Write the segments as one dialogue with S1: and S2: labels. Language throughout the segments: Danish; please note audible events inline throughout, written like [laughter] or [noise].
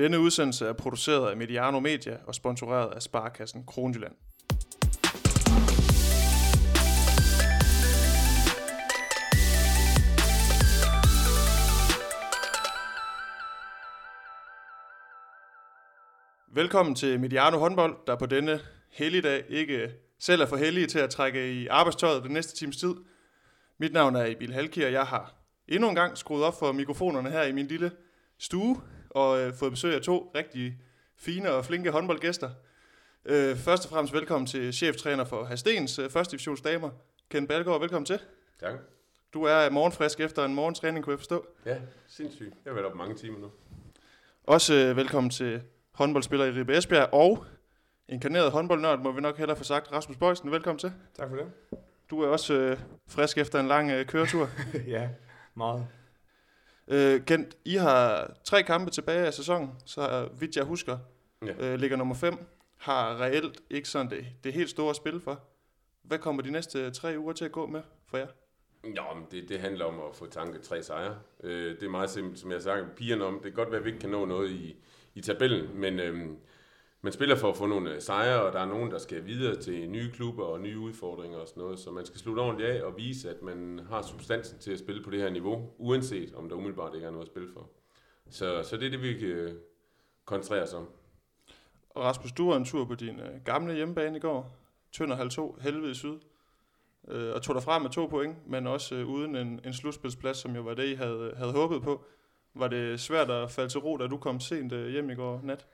S1: Denne udsendelse er produceret af Mediano Media og sponsoreret af Sparkassen Kronjylland. Velkommen til Mediano håndbold, der på denne helligdag ikke selv er for heldige til at trække i arbejdstøjet den næste times tid. Mit navn er Emil Halki, og jeg har endnu en gang skruet op for mikrofonerne her i min lille stue, og øh, fået besøg af to rigtig fine og flinke håndboldgæster. Øh, først og fremmest velkommen til cheftræner for Hastens øh, første divisions damer, Ken Balgaard. Velkommen til.
S2: Tak.
S1: Du er morgenfrisk efter en morgentræning, kunne jeg forstå.
S2: Ja, sindssygt. Jeg har været op mange timer nu.
S1: Også øh, velkommen til håndboldspiller i Ribe Esbjerg, og inkarneret håndboldnørd, må vi nok hellere få sagt. Rasmus Bøjsen, velkommen til.
S3: Tak for det.
S1: Du er også øh, frisk efter en lang øh, køretur. [laughs]
S3: ja, meget.
S1: Øh, Kent, I har tre kampe tilbage af sæsonen, så vidt jeg husker,
S2: Ja.
S1: øh, ligger nummer 5, har reelt ikke sådan det, det helt store spil for. Hvad kommer de næste tre uger til at gå med for jer?
S2: Jo, men det, det handler om at få tanket tre sejre. Øh, det er meget simpelt, som jeg sagt pigerne om. Det kan godt være, at vi ikke kan nå noget i, i tabellen, men øhm, man spiller for at få nogle øh, sejre, og der er nogen, der skal videre til nye klubber og nye udfordringer og sådan noget. Så man skal slutte ordentligt af og vise, at man har substansen til at spille på det her niveau, uanset om der umiddelbart ikke er noget at spille for. Så, så det er det, vi kan øh, koncentrere os om.
S1: Og Rasmus, du var en tur på din øh, gamle hjemmebane i går. Tønder halv to, helvede i syd. Øh, og tog frem med to point, men også øh, uden en, en slutspilsplads, som jo var det, I havde, øh, havde håbet på. Var det svært at falde til ro, da du kom sent øh, hjem i går nat?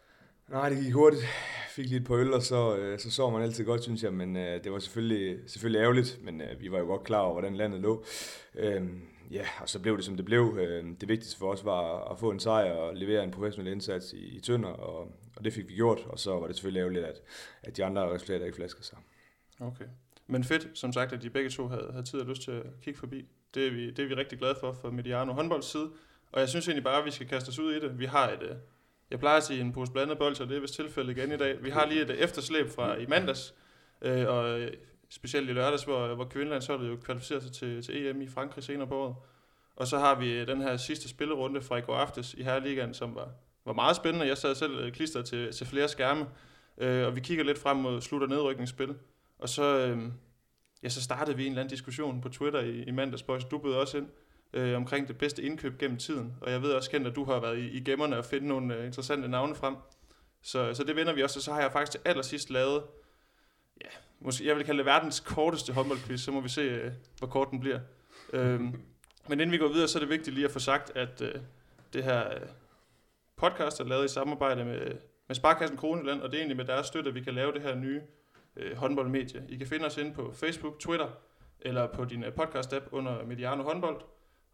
S3: Nej, det gik hurtigt. Fik lidt på øl, og så, øh, så sov man altid godt, synes jeg. Men øh, det var selvfølgelig, selvfølgelig ærgerligt, men øh, vi var jo godt klar over, hvordan landet lå. Øh, ja, og så blev det, som det blev. Øh, det vigtigste for os var at få en sejr og levere en professionel indsats i, i Tønder, og, og det fik vi gjort. Og så var det selvfølgelig ærgerligt, at, at de andre resultater ikke flaskede sig.
S1: Okay. Men fedt, som sagt, at de begge to havde, havde tid og lyst til at kigge forbi. Det er vi, det er vi rigtig glade for fra Mediano håndbolds side. Og jeg synes egentlig bare, at vi skal kaste os ud i det. Vi har et, øh, jeg plejer at sige en pose blandet bold, så det er vist tilfældet igen i dag. Vi har lige et efterslæb fra i mandags, øh, og øh, specielt i lørdags, hvor, hvor kvindelandsholdet jo kvalificerer sig til, til EM i Frankrig senere på året. Og så har vi øh, den her sidste spillerunde fra i går aftes i Herreligaen, som var, var meget spændende. Jeg sad selv øh, klistret til, til flere skærme, øh, og vi kigger lidt frem mod slut- og nedrykningsspil. Og så, øh, ja, så startede vi en eller anden diskussion på Twitter i, i mandags, Boys. Du bød også ind øh, omkring det bedste indkøb gennem tiden. Og jeg ved også, Kent, at du har været i, i gemmerne og finde nogle øh, interessante navne frem. Så, så det vender vi også, og så har jeg faktisk til allersidst lavet, ja, måske, jeg vil kalde det verdens korteste håndboldquiz, så må vi se, øh, hvor kort den bliver. øhm, [laughs] men inden vi går videre, så er det vigtigt lige at få sagt, at øh, det her øh, podcast er lavet i samarbejde med, med Sparkassen Kronjylland, og det er egentlig med deres støtte, at vi kan lave det her nye øh, håndboldmedie. I kan finde os inde på Facebook, Twitter, eller på din øh, podcast-app under Mediano Håndbold.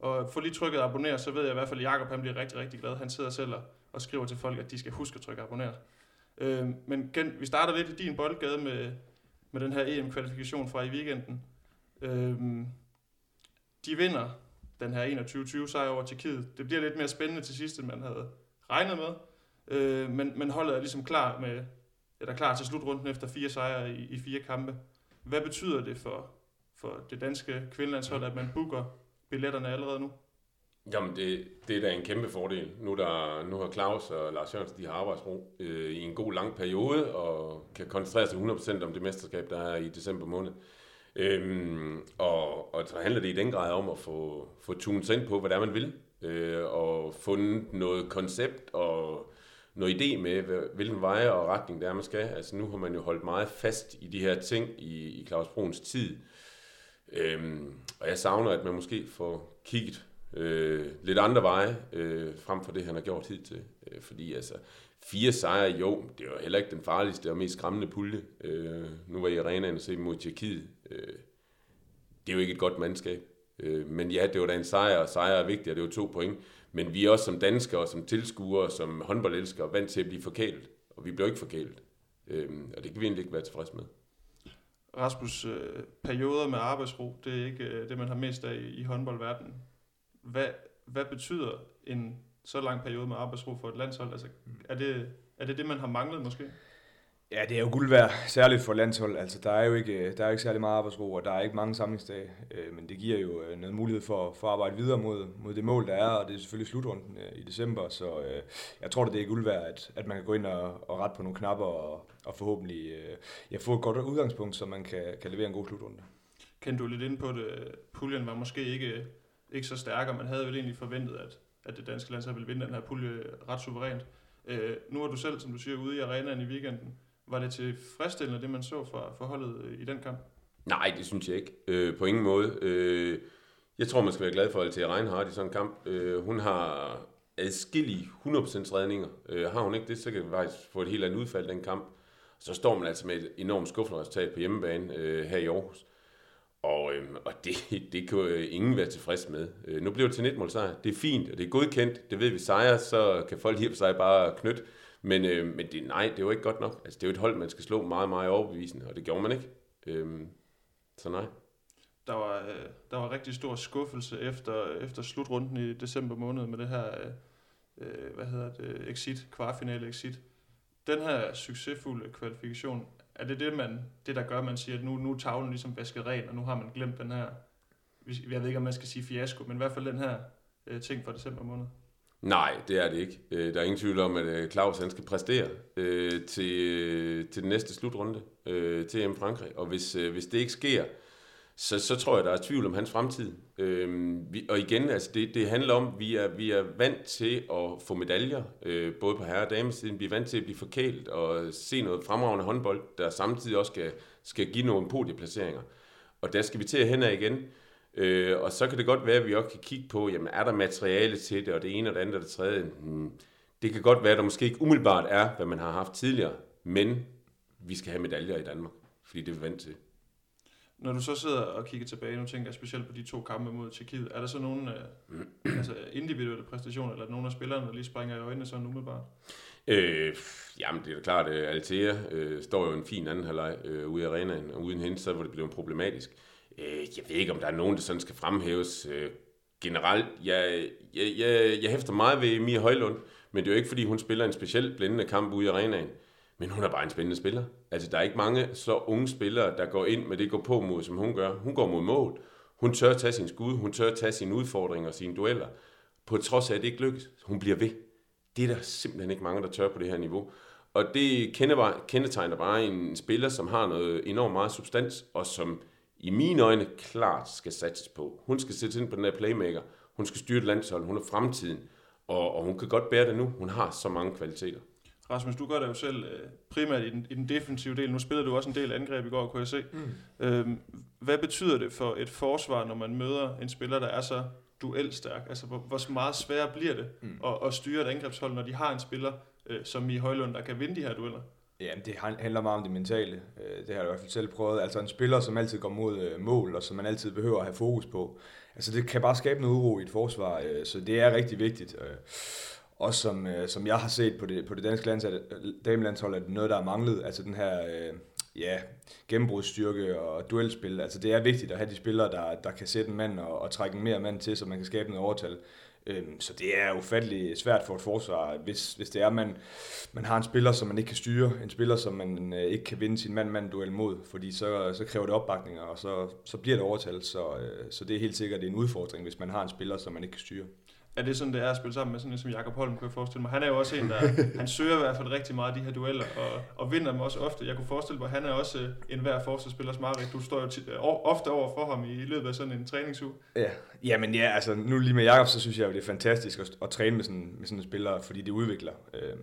S1: Og få lige trykket abonner, så ved jeg i hvert fald, at Jacob han bliver rigtig, rigtig glad. Han sidder selv og, skriver til folk, at de skal huske at trykke abonner. Øh, men Gen, vi starter lidt i din boldgade med, med den her EM-kvalifikation fra i weekenden. Øh, de vinder den her 21-20 sejr over Tjekkiet. Det bliver lidt mere spændende til sidst, end man havde regnet med. Øh, men, men holdet er ligesom klar med, eller klar til slutrunden efter fire sejre i, i fire kampe. Hvad betyder det for, for det danske kvindelandshold, at man booker billetterne allerede nu?
S2: Jamen, det, det er da en kæmpe fordel. Nu, der, nu har Claus og Lars Jørgensen, de har arbejdsro øh, i en god lang periode, og kan koncentrere sig 100% om det mesterskab, der er i december måned. Øhm, og, og så handler det i den grad om at få, få tunet sig ind på, hvad det er, man vil, øh, og fundet noget koncept og noget idé med, hvilken vej og retning det er, man skal. Altså nu har man jo holdt meget fast i de her ting i, i Claus Bruns tid, øhm, og jeg savner, at man måske får kigget øh, lidt andre veje, øh, frem for det, han har gjort hidtil. Øh, fordi altså, fire sejre, jo, det var heller ikke den farligste og mest skræmmende pulje. Øh, nu var i arenaen og se mod Tjekkiet. Øh, det er jo ikke et godt mandskab. Øh, men ja, det var da en sejr, og sejr er vigtig, og det var to point. Men vi er også som danskere, som tilskuere, som håndboldelskere, vant til at blive forkælet. Og vi blev ikke forkælet. Øh, og det kan vi egentlig ikke være tilfredse med.
S1: Rasmus, øh, perioder med arbejdsro, det er ikke øh, det, man har mest af i, i håndboldverdenen. Hvad, hvad betyder en så lang periode med arbejdsro for et landshold? Altså, er, det, er det det, man har manglet måske?
S3: Ja, det er jo guld værd, særligt for landshold. Altså, der er jo ikke, øh, der er ikke særlig meget arbejdsro, og der er ikke mange samlingsdage. Øh, men det giver jo øh, noget mulighed for, for at arbejde videre mod, mod det mål, der er, og det er selvfølgelig slutrunden øh, i december. Så øh, jeg tror, det er guld værd, at, at man kan gå ind og, og rette på nogle knapper og, og forhåbentlig øh, ja, få et godt udgangspunkt, så man kan, kan levere en god slutrunde.
S1: Kan du lidt ind på det? Puljen var måske ikke, ikke så stærk, og man havde vel egentlig forventet, at, at det danske landshold ville vinde den her pulje ret suverænt. Øh, nu er du selv, som du siger, ude i arenaen i weekenden. Var det tilfredsstillende, det man så fra forholdet øh, i den kamp?
S2: Nej, det synes jeg ikke. Øh, på ingen måde. Øh, jeg tror, man skal være glad for Altea Reinhardt i sådan en kamp. Øh, hun har adskillige 100% redninger. Øh, har hun ikke det, så kan vi faktisk få et helt andet udfald den kamp. Så står man altså med et enormt skuffende resultat på hjemmebane øh, her i Aarhus. Og, øh, og det, [laughs] det kan øh, ingen være tilfreds med. Øh, nu bliver det til 19 mål sejr. Det er fint, og det er godkendt. Det ved vi sejr, så kan folk lige sig bare knytte. Men, øh, men det, nej, det var ikke godt nok. Altså, det er jo et hold, man skal slå meget, meget overbevisende, og det gjorde man ikke. Øh, så nej.
S1: Der var, øh, der var rigtig stor skuffelse efter, efter slutrunden i december måned med det her, øh, øh hvad hedder det, exit, kvartfinale exit. Den her succesfulde kvalifikation, er det det, man, det der gør, at man siger, at nu, nu er tavlen ligesom vasket ren, og nu har man glemt den her, jeg ved ikke, om man skal sige fiasko, men i hvert fald den her øh, ting fra december måned?
S2: Nej, det er det ikke. Øh, der er ingen tvivl om, at øh, Claus han skal præstere øh, til, øh, til den næste slutrunde øh, til M Frankrig. Og hvis, øh, hvis det ikke sker, så, så tror jeg, der er tvivl om hans fremtid. Øh, vi, og igen, altså det, det handler om, at vi er, vi er vant til at få medaljer, øh, både på herre- og damesiden. Vi er vant til at blive forkælet og se noget fremragende håndbold, der samtidig også skal, skal give nogle podieplaceringer. Og der skal vi til at hen igen. Øh, og så kan det godt være, at vi også kan kigge på, jamen er der materiale til det, og det ene og det andet og det tredje. Hmm. Det kan godt være, at der måske ikke umiddelbart er, hvad man har haft tidligere, men vi skal have medaljer i Danmark, fordi det er vi vant til.
S1: Når du så sidder og kigger tilbage, nu tænker jeg specielt på de to kampe mod Tjekkiet, er der så nogle øh, [clears throat] altså individuelle præstationer, eller nogle af spillerne, der lige springer i øjnene sådan umiddelbart?
S2: Øh, jamen, det er da klart, at Altea øh, står jo en fin anden halvleg øh, ude i arenaen, og uden hende, så var det blevet problematisk. Øh, jeg ved ikke, om der er nogen, der sådan skal fremhæves øh, generelt. Jeg, jeg, jeg, jeg hæfter meget ved Mia Højlund, men det er jo ikke, fordi hun spiller en speciel blændende kamp ude i arenaen. Men hun er bare en spændende spiller. Altså, der er ikke mange så unge spillere, der går ind med det går på mod, som hun gør. Hun går mod mål. Hun tør tage sin skud. Hun tør tage sine udfordringer og sine dueller. På trods af, at det ikke lykkes. Hun bliver ved. Det er der simpelthen ikke mange, der tør på det her niveau. Og det kendetegner bare en spiller, som har noget enormt meget substans, og som i mine øjne klart skal satses på. Hun skal sætte ind på den der playmaker. Hun skal styre et landshold. Hun er fremtiden. Og, og hun kan godt bære det nu. Hun har så mange kvaliteter.
S1: Rasmus, du gør det jo selv øh, primært i den, i den defensive del. Nu spillede du også en del angreb i går, kunne jeg se. Mm. Øhm, hvad betyder det for et forsvar, når man møder en spiller, der er så duelstærk? Altså, hvor, hvor meget sværere bliver det mm. at, at styre et angrebshold, når de har en spiller, øh, som i Højlund, der kan vinde de her dueller?
S3: Ja, det handler meget om det mentale. Øh, det har jeg i hvert fald selv prøvet. Altså en spiller, som altid går mod øh, mål, og som man altid behøver at have fokus på. Altså det kan bare skabe noget uro i et forsvar, øh, så det er rigtig vigtigt. Også som, som jeg har set på det, på det danske landshold, damelandshold, er det noget, der er manglet. Altså den her ja, gennembrudsstyrke og duelspil. Altså det er vigtigt at have de spillere, der, der kan sætte en mand og, og trække en mere mand til, så man kan skabe noget overtal. Øhm, så det er ufatteligt svært for et forsvar, hvis, hvis det er, man, man har en spiller, som man ikke kan styre, en spiller, som man øh, ikke kan vinde sin mand-mand-duel mod, fordi så, så kræver det opbakninger, og så, så bliver det overtal, så, øh, så det er helt sikkert en udfordring, hvis man har en spiller, som man ikke kan styre
S1: er det sådan, det er at spille sammen med sådan en som Jakob Holm, kunne jeg forestille mig. Han er jo også en, der [laughs] han søger i hvert fald rigtig meget de her dueller, og, og vinder dem også ofte. Jeg kunne forestille mig, at han er også øh, en hver forsvarsspillers mareridt. Du står jo tit, ofte over for ham i, i løbet af sådan en træningsuge.
S3: Ja, Jamen ja, altså nu lige med Jakob, så synes jeg jo, det er fantastisk at, at træne med sådan, med sådan en spiller, fordi det udvikler. Øh,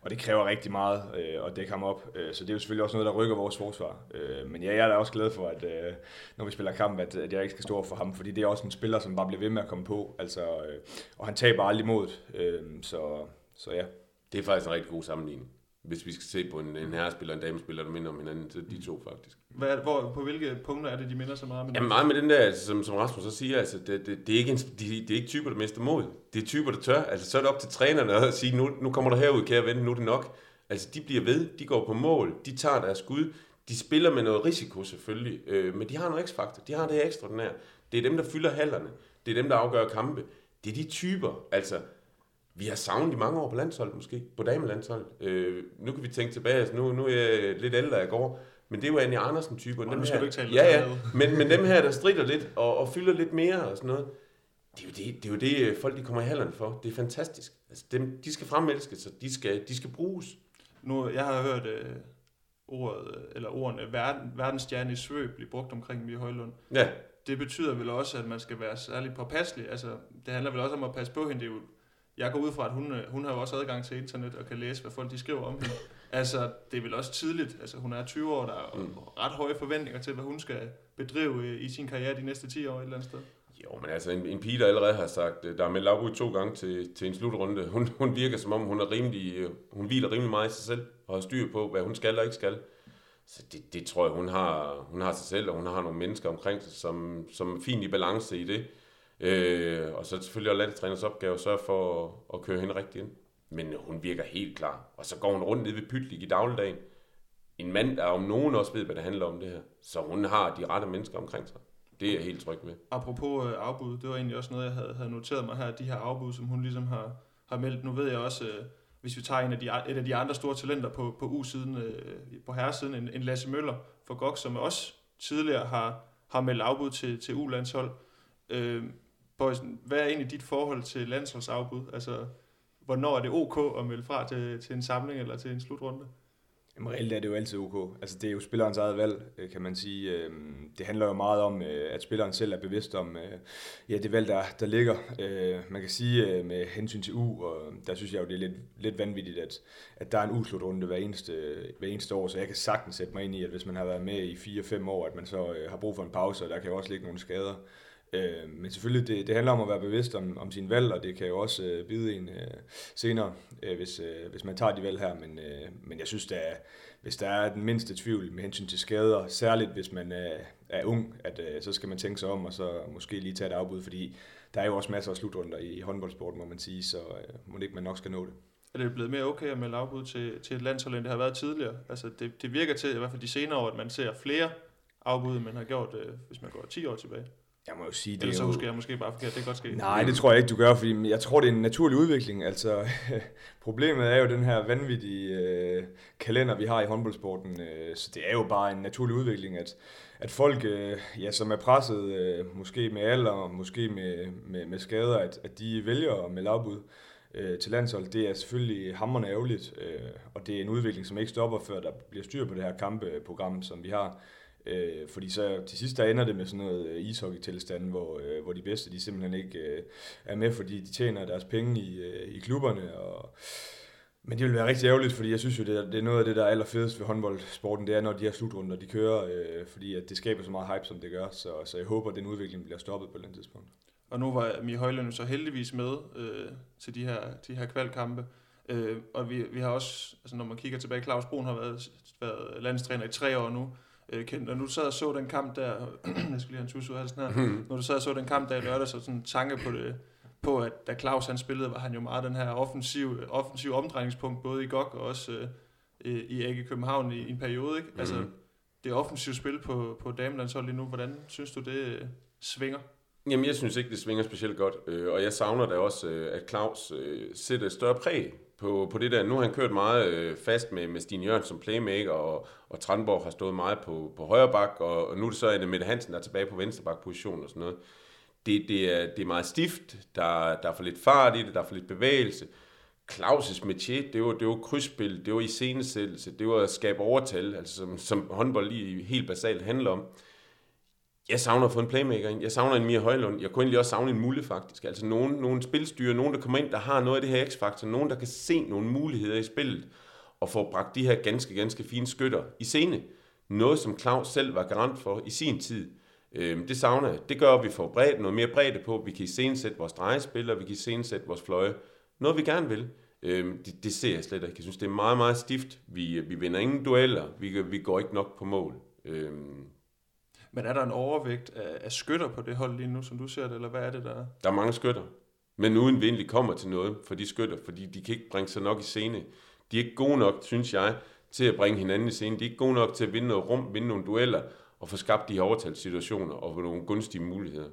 S3: og det kræver rigtig meget øh, at dække ham op. Øh, så det er jo selvfølgelig også noget, der rykker vores forsvar. Øh, men ja, jeg er da også glad for, at øh, når vi spiller kamp, at, at jeg ikke skal stå for ham, fordi det er også en spiller, som bare bliver ved med at komme på. Altså, øh, og han taber aldrig mod. Øh, så, så ja.
S2: Det er faktisk en rigtig god sammenligning hvis vi skal se på en, en herrespiller og en damespiller, der minder om hinanden, så de to faktisk.
S1: Hvad, hvor, på hvilke punkter er det, de minder så meget?
S2: Med ja, meget med den der, som, som Rasmus så siger, altså, det, det, det, er ikke en, de, det er ikke typer, der mister mod. Det er typer, der tør. Altså, så er det op til trænerne at sige, nu, nu kommer der herud, kære ven, nu er det nok. Altså, de bliver ved, de går på mål, de tager deres skud, de spiller med noget risiko selvfølgelig, øh, men de har noget x-faktor, de har det ekstra den her. Det er dem, der fylder hallerne, det er dem, der afgør kampe. Det er de typer, altså, vi har savnet i mange år på landsholdet måske, på damelandsholdet. Øh, nu kan vi tænke tilbage, altså nu, nu er jeg lidt ældre i går, men det er jo Annie Andersen-typer.
S1: Dem skal her, du ikke tale
S2: ja, ja, men, men dem her, der strider lidt og, og fylder lidt mere og sådan noget, det er, jo det, det er jo det, folk de kommer i hallerne for. Det er fantastisk. Altså, dem, de skal fremelskes, så de skal, de skal bruges.
S1: Nu, jeg har hørt øh, ordet, eller ordene verden, verdensstjerne i svøb blive brugt omkring Mie Højlund.
S2: Ja.
S1: Det betyder vel også, at man skal være særlig påpasselig. Altså, det handler vel også om at passe på hende. Det er jo, jeg går ud fra, at hun, øh, hun har jo også adgang til internet og kan læse, hvad folk de skriver om hende. Altså, det er vel også tidligt. Altså, hun er 20 år, der er mm. ret høje forventninger til, hvad hun skal bedrive i sin karriere de næste 10 år et eller andet sted.
S2: Jo, men altså en, en pige, der allerede har sagt, der er meldt afbud to gange til, til en slutrunde, hun, hun virker som om, hun er rimelig, øh, hun hviler rimelig meget i sig selv, og har styr på, hvad hun skal og ikke skal. Så det, det tror jeg, hun har, hun har sig selv, og hun har nogle mennesker omkring sig, som, som er fint i balance i det. Øh, og så selvfølgelig også landstræners opgave at sørge for at, at køre hende rigtigt ind. Men hun virker helt klar. Og så går hun rundt ned ved Pytlik i dagligdagen. En mand, der om nogen også ved, hvad det handler om det her. Så hun har de rette mennesker omkring sig. Det er jeg helt tryg ved.
S1: Apropos øh, afbud, det var egentlig også noget, jeg havde, havde noteret mig her, de her afbud, som hun ligesom har, har meldt. Nu ved jeg også, øh, hvis vi tager en af de, et af de andre store talenter på, på U-siden, øh, på herresiden, en, en Lasse Møller for GOG, som også tidligere har, har meldt afbud til, til U-landshold. Øh, Boys, hvad er egentlig dit forhold til landsholdsafbud? Altså, hvornår er det ok at melde fra til, til en samling eller til en slutrunde?
S3: Jamen reelt er det jo altid ok. Altså det er jo spillerens eget valg, øh, kan man sige. Øh, det handler jo meget om, øh, at spilleren selv er bevidst om ja, det valg, der, der ligger. Man kan sige med hensyn til U, og der synes jeg jo, det er lidt, lidt vanvittigt, at, at der er en U-slutrunde hver eneste, hver eneste år, så jeg kan sagtens sætte mig ind i, at hvis man har været med i 4-5 år, at man så har brug for en pause, og der kan jo også ligge nogle skader. Øh, men selvfølgelig, det, det handler om at være bevidst om, om sin valg, og det kan jo også øh, bide en øh, senere, øh, hvis, øh, hvis man tager de valg her. Men, øh, men jeg synes, der er, hvis der er den mindste tvivl med hensyn til skader, særligt hvis man øh, er ung, at øh, så skal man tænke sig om, og så måske lige tage et afbud, fordi der er jo også masser af slutrunder i håndboldsporten, må man sige, så øh, må det ikke man nok skal nå det.
S1: Er det blevet mere okay at melde afbud til, til et landshold, end det har været tidligere? Altså det, det virker til, i hvert fald de senere år, at man ser flere afbud, end man har gjort, øh, hvis man går 10 år tilbage.
S3: Jeg må jo sige, det
S1: Eller så husker jeg måske bare forkert, det kan godt ske.
S3: Nej, det tror jeg ikke, du gør, fordi jeg tror, det er en naturlig udvikling. Altså, [laughs] problemet er jo den her vanvittige øh, kalender, vi har i håndboldsporten. Øh, så det er jo bare en naturlig udvikling, at, at folk, øh, ja, som er presset, øh, måske med alder, måske med, med, med skader, at, at de vælger at melde afbud øh, til landshold. Det er selvfølgelig hammerende ærgerligt, øh, og det er en udvikling, som ikke stopper, før der bliver styr på det her kampeprogram, som vi har. Øh, fordi så til sidst der ender det med sådan noget øh, ishockey-tilstand, hvor, øh, hvor de bedste de simpelthen ikke øh, er med, fordi de tjener deres penge i, øh, i klubberne. Og, men det vil være rigtig ærgerligt, fordi jeg synes jo, det er, det er noget af det, der er allerfedest ved håndboldsporten, det er, når de her slutrunder, de kører, øh, fordi at det skaber så meget hype, som det gør. Så, så jeg håber, at den udvikling bliver stoppet på et tidspunkt.
S1: Og nu var Mie Højlund så heldigvis med øh, til de her, de her kvalkampe. Øh, og vi, vi har også, altså når man kigger tilbage, Claus Brun har været, været landstræner i tre år nu øh, kendt. Og nu sad og så den kamp der, [clears throat] jeg skal lige have en tus ud af halsen her, mm. når du sad og så den kamp der i lørdag, så sådan en tanke på det, på at da Claus han spillede, var han jo meget den her offensiv, offensiv omdrejningspunkt, både i GOG og også øh, i AG København i, i en periode, ikke? Mm. Altså, det offensive spil på, på damelandshold lige nu, hvordan synes du det øh, svinger?
S2: Jamen, jeg synes ikke, det svinger specielt godt, øh, og jeg savner da også, øh, at Claus øh, sætter et større præg på, på det der. Nu har han kørt meget øh, fast med, med Stine Jørgensen som playmaker, og, og Tranborg har stået meget på, på højre bak, og, og nu er det så en Mette Hansen, der er tilbage på venstre bak position og sådan noget. Det, det, er, det er meget stift, der, der er for lidt fart i det, der er for lidt bevægelse. Claus' metier, det var, det var krydsspil, det var iscenesættelse, det var at skabe overtal, altså som, som håndbold lige helt basalt handler om jeg savner at få en playmaker ind. Jeg savner en Mia Højlund. Jeg kunne egentlig også savne en mulighed faktisk. Altså nogen, nogen spilstyre, nogen der kommer ind, der har noget af det her x-faktor. Nogen der kan se nogle muligheder i spillet og få bragt de her ganske, ganske fine skytter i scene. Noget som Claus selv var garant for i sin tid. Øhm, det savner jeg. Det gør, at vi får bredt, noget mere bredde på. Vi kan iscenesætte vores drejespil, og vi kan iscenesætte vores fløje. Noget vi gerne vil. Øhm, det, det ser jeg slet ikke. Jeg synes, det er meget, meget stift. Vi, vi vinder ingen dueller. Vi, vi går ikke nok på mål. Øhm,
S1: men er der en overvægt af, af skytter på det hold lige nu, som du ser det, eller hvad er det, der
S2: Der er mange skytter, men uden vi egentlig kommer til noget for de skytter, fordi de kan ikke bringe sig nok i scene. De er ikke gode nok, synes jeg, til at bringe hinanden i scene. De er ikke gode nok til at vinde noget rum, vinde nogle dueller, og få skabt de her overtalssituationer og få nogle gunstige muligheder.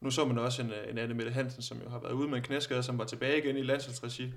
S1: Nu så man også en, en Anne Mette Hansen, som jo har været ude med en knæskade, som var tilbage igen i landsholdsregi.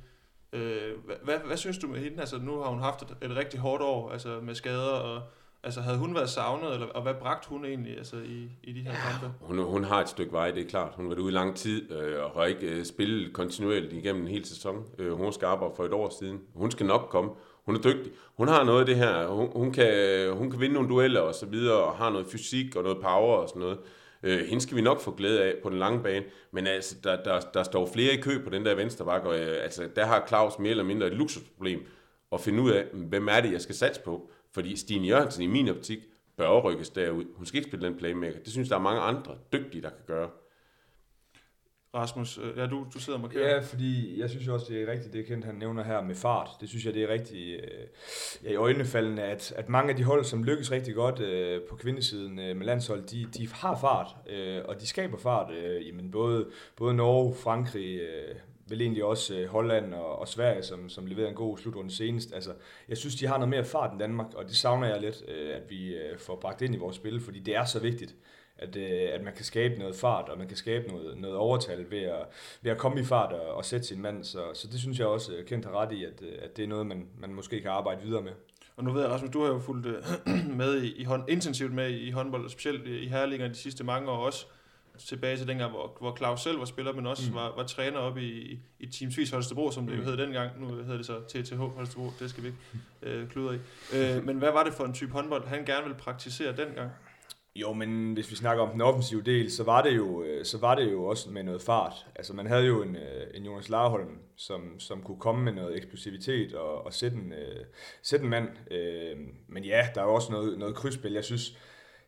S1: Øh, hvad, hvad, hvad synes du med hende? Altså, nu har hun haft et, et rigtig hårdt år altså med skader, og altså, havde hun været savnet, eller, og hvad bragte hun egentlig altså, i, i de her kampe?
S2: Hun, hun har et stykke vej, det er klart. Hun har været ude i lang tid, øh, og har ikke øh, spillet kontinuerligt igennem en hel sæson. Øh, hun arbejde for et år siden. Hun skal nok komme. Hun er dygtig. Hun har noget af det her. Hun, hun, kan, hun kan vinde nogle dueller og så videre, og har noget fysik og noget power og sådan noget. Øh, hende skal vi nok få glæde af på den lange bane, men altså, der, der, der står flere i kø på den der venstre bakke, og øh, altså, der har Claus mere eller mindre et luksusproblem at finde ud af, hvem er det, jeg skal satse på. Fordi Stine Jørgensen i min optik bør rykkes derud. Hun skal ikke spille den playmaker. Det synes der er mange andre dygtige, der kan gøre.
S1: Rasmus, øh, ja, du, du sidder og markerer.
S3: Ja, fordi jeg synes også, det er rigtigt, det Kent han nævner her med fart. Det synes jeg, det er rigtig øh, ja, i øjnefaldende, at, at mange af de hold, som lykkes rigtig godt øh, på kvindesiden øh, med landshold, de, de har fart, øh, og de skaber fart. Øh, jamen både, både Norge, Frankrig, øh, vel egentlig også øh, Holland og, og Sverige, som, som leverede en god slutrunde senest. Altså, jeg synes, de har noget mere fart end Danmark, og det savner jeg lidt, øh, at vi øh, får bragt ind i vores spil, fordi det er så vigtigt at, øh, at man kan skabe noget fart, og man kan skabe noget, noget overtal ved at, ved at komme i fart og, og sætte sin mand. Så, så det synes jeg også, øh, Kent har ret i, at, øh, at det er noget, man, man måske kan arbejde videre med.
S1: Og nu ved jeg, Rasmus, du har jo fulgt øh, [clears throat] med i, i hånd, intensivt med i håndbold, specielt i Herlinger de sidste mange år også tilbage til dengang, hvor, hvor Claus selv var spiller, men også mm. var, var træner op i, i Teamsvis Holstebro, som det jo mm. hed dengang. Nu hedder det så TTH Holstebro, det skal vi ikke øh, kludre i. Øh, men hvad var det for en type håndbold, han gerne ville praktisere dengang?
S3: Jo, men hvis vi snakker om den offensive del, så var det jo, øh, så var det jo også med noget fart. Altså man havde jo en, øh, en Jonas Larholm, som, som kunne komme med noget eksplosivitet og, og sætte, en, uh, sætte en mand. Men ja, der er jo også noget, noget krydsspil. Jeg synes,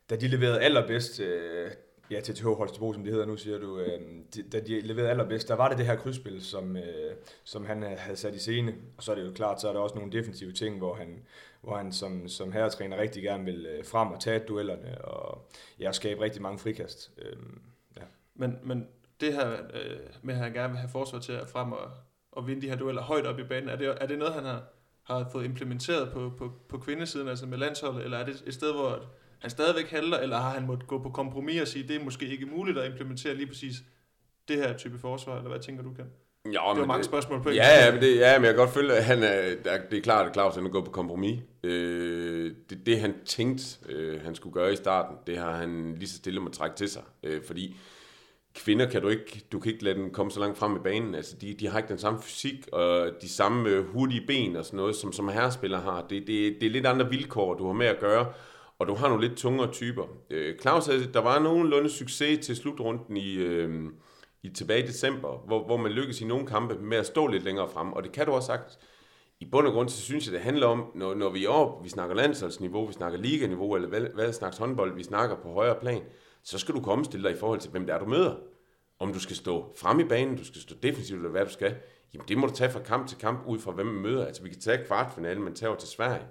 S3: da de leverede allerbedst, uh, ja, TTH Holstebro, som det hedder nu, siger du, øh, de, da de leverede allerbedst, der var det det her krydsspil, som, øh, som han øh, havde sat i scene. Og så er det jo klart, så er der også nogle defensive ting, hvor han, hvor han som, som herretræner rigtig gerne vil øh, frem og tage duellerne, og ja, skabe rigtig mange frikast. Øh,
S1: ja. men, men det her øh, med, at han gerne vil have forsvar til at frem og, og vinde de her dueller højt op i banen, er det, er det noget, han har, har fået implementeret på, på, på kvindesiden, altså med landsholdet, eller er det et sted, hvor han stadigvæk handler, eller har han måttet gå på kompromis og sige, det er måske ikke muligt at implementere lige præcis det her type forsvar, eller hvad tænker du, kan?
S2: Ja,
S1: det var mange det, spørgsmål på
S2: ja, ja, men det, ja, men jeg kan godt føle, at han er, det er klart, at Claus er gået på kompromis. Øh, det, det, han tænkte, øh, han skulle gøre i starten, det har han lige så stille må trække til sig. Øh, fordi kvinder kan du ikke, du kan ikke lade dem komme så langt frem i banen. Altså, de, de har ikke den samme fysik og de samme hurtige ben og sådan noget, som, som herrespillere har. Det, det, det er lidt andre vilkår, du har med at gøre og du har nogle lidt tungere typer. Øh, Claus, altså, der var nogenlunde succes til slutrunden i, øh, i tilbage i december, hvor, hvor man lykkedes i nogle kampe med at stå lidt længere frem, og det kan du også sagt. I bund og grund, så synes jeg, det handler om, når, når vi er op, vi snakker landsholdsniveau, vi snakker liganiveau, eller hvad, hvad slags håndbold vi snakker på højere plan, så skal du komme stille dig i forhold til, hvem det er, du møder. Om du skal stå frem i banen, du skal stå defensivt, eller hvad du skal, jamen det må du tage fra kamp til kamp, ud fra hvem man møder. Altså vi kan tage kvartfinalen, man tager til Sverige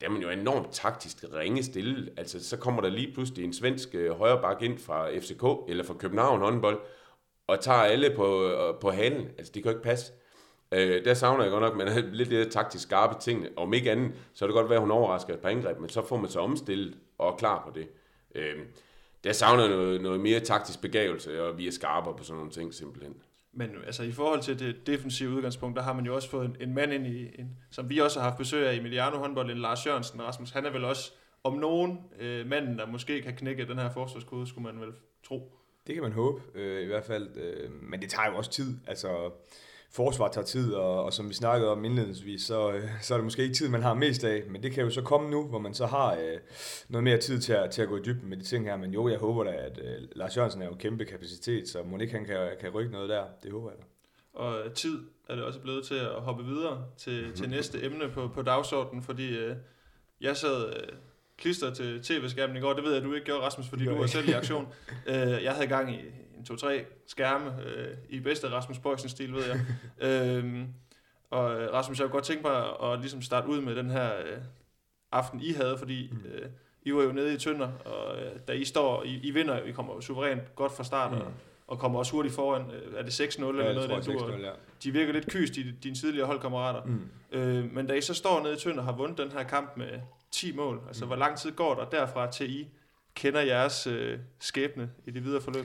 S2: der er man jo enormt taktisk ringe stille. Altså, så kommer der lige pludselig en svensk øh, ind fra FCK eller fra København håndbold, og tager alle på, øh, på halen. Altså, det kan jo ikke passe. Øh, der savner jeg godt nok, men [laughs] lidt lidt taktisk skarpe ting. Om ikke andet, så er det godt være, at hun overrasker på angreb, men så får man så omstillet og er klar på det. Øh, der savner noget, noget mere taktisk begavelse, og vi er skarpere på sådan nogle ting simpelthen.
S1: Men altså i forhold til det defensive udgangspunkt, der har man jo også fået en, en mand ind i, en, som vi også har haft besøg af i Emiliano håndbold, en Lars Jørgensen Rasmus. Han er vel også om nogen øh, manden, der måske kan knække den her forsvarskode, skulle man vel tro.
S3: Det kan man håbe, øh, i hvert fald. Øh, men det tager jo også tid. Altså, forsvar tager tid, og, og som vi snakkede om indledningsvis, så, øh, så er det måske ikke tid, man har mest af, men det kan jo så komme nu, hvor man så har øh, noget mere tid til at, til at gå i dybden med de ting her, men jo, jeg håber da, at øh, Lars Jørgensen er jo kæmpe kapacitet, så må ikke han kan, kan rykke noget der, det håber jeg da.
S1: Og tid er det også blevet til at hoppe videre til, til næste emne på, på dagsordenen, fordi øh, jeg sad øh, klister til tv-skærmen i går, det ved jeg, at du ikke gjorde, Rasmus, fordi du var selv i aktion. øh, jeg havde gang i en to-tre skærme øh, i bedste Rasmus Bøjsen stil, ved jeg. [laughs] øhm, og øh, Rasmus, jeg kunne godt tænke mig at, at ligesom starte ud med den her øh, aften, I havde, fordi mm. øh, I var jo nede i Tønder, og øh, da I står, I, I vinder, I kommer jo suverænt godt fra start, mm. og, og kommer også hurtigt foran. Øh, er det 6-0 eller
S3: ja,
S1: noget
S3: af den tur? Ja.
S1: De virker lidt kyst, de, dine tidligere holdkammerater. Mm. Øh, men da I så står nede i Tønder og har vundet den her kamp med 10 mål, altså mm. hvor lang tid går der derfra til I kender jeres øh, skæbne i det videre forløb?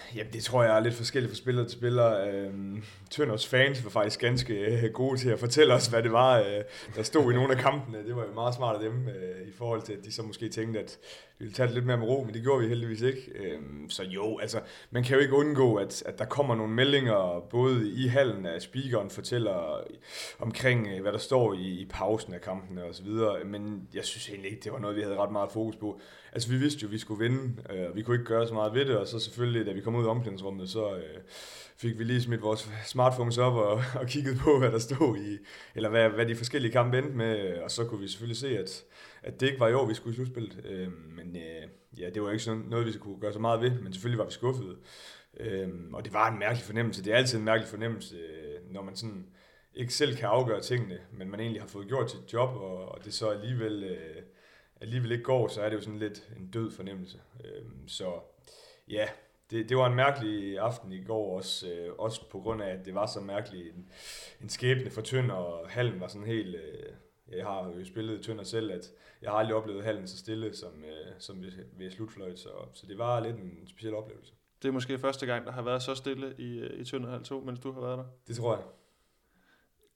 S3: Jamen, det tror jeg er lidt forskelligt fra spiller til spiller. Øhm, Tønders fans var faktisk ganske øh, gode til at fortælle os, hvad det var, øh, der stod i nogle af kampene. Det var jo meget smart af dem, øh, i forhold til, at de så måske tænkte, at vi ville tage det lidt mere med ro, men det gjorde vi heldigvis ikke. Øhm, så jo, altså, man kan jo ikke undgå, at, at der kommer nogle meldinger, både i hallen at speakeren fortæller omkring, øh, hvad der står i, i pausen af kampene og så videre. Men jeg synes egentlig ikke, det var noget, vi havde ret meget fokus på. Altså, vi vidste jo, at vi skulle vinde, øh, vi kunne ikke gøre så meget ved det, og så selvfølgelig, da vi kom ud af omklædningsrummet, så øh, fik vi lige smidt vores smartphones op og, [laughs] og kigget på, hvad der stod i, eller hvad, hvad de forskellige kampe endte med, og så kunne vi selvfølgelig se, at, at det ikke var i år, vi skulle i slutspillet. Øh, men øh, ja, det var ikke sådan noget, vi kunne gøre så meget ved, men selvfølgelig var vi skuffede. Øh, og det var en mærkelig fornemmelse. Det er altid en mærkelig fornemmelse, øh, når man sådan ikke selv kan afgøre tingene, men man egentlig har fået gjort sit job, og, og det så alligevel, øh, alligevel ikke går, så er det jo sådan lidt en død fornemmelse. Øh, så ja, det, det var en mærkelig aften i går også, øh, også på grund af, at det var så mærkeligt en, en skæbne for Tønder, og hallen var sådan helt... Øh, jeg har jo spillet Tønder selv, at jeg har aldrig oplevet hallen så stille som, øh, som ved, ved slutfløjt, så, så det var lidt en speciel oplevelse.
S1: Det er måske første gang, der har været så stille i, øh, i Tønder Hal 2, mens du har været der.
S3: Det tror jeg.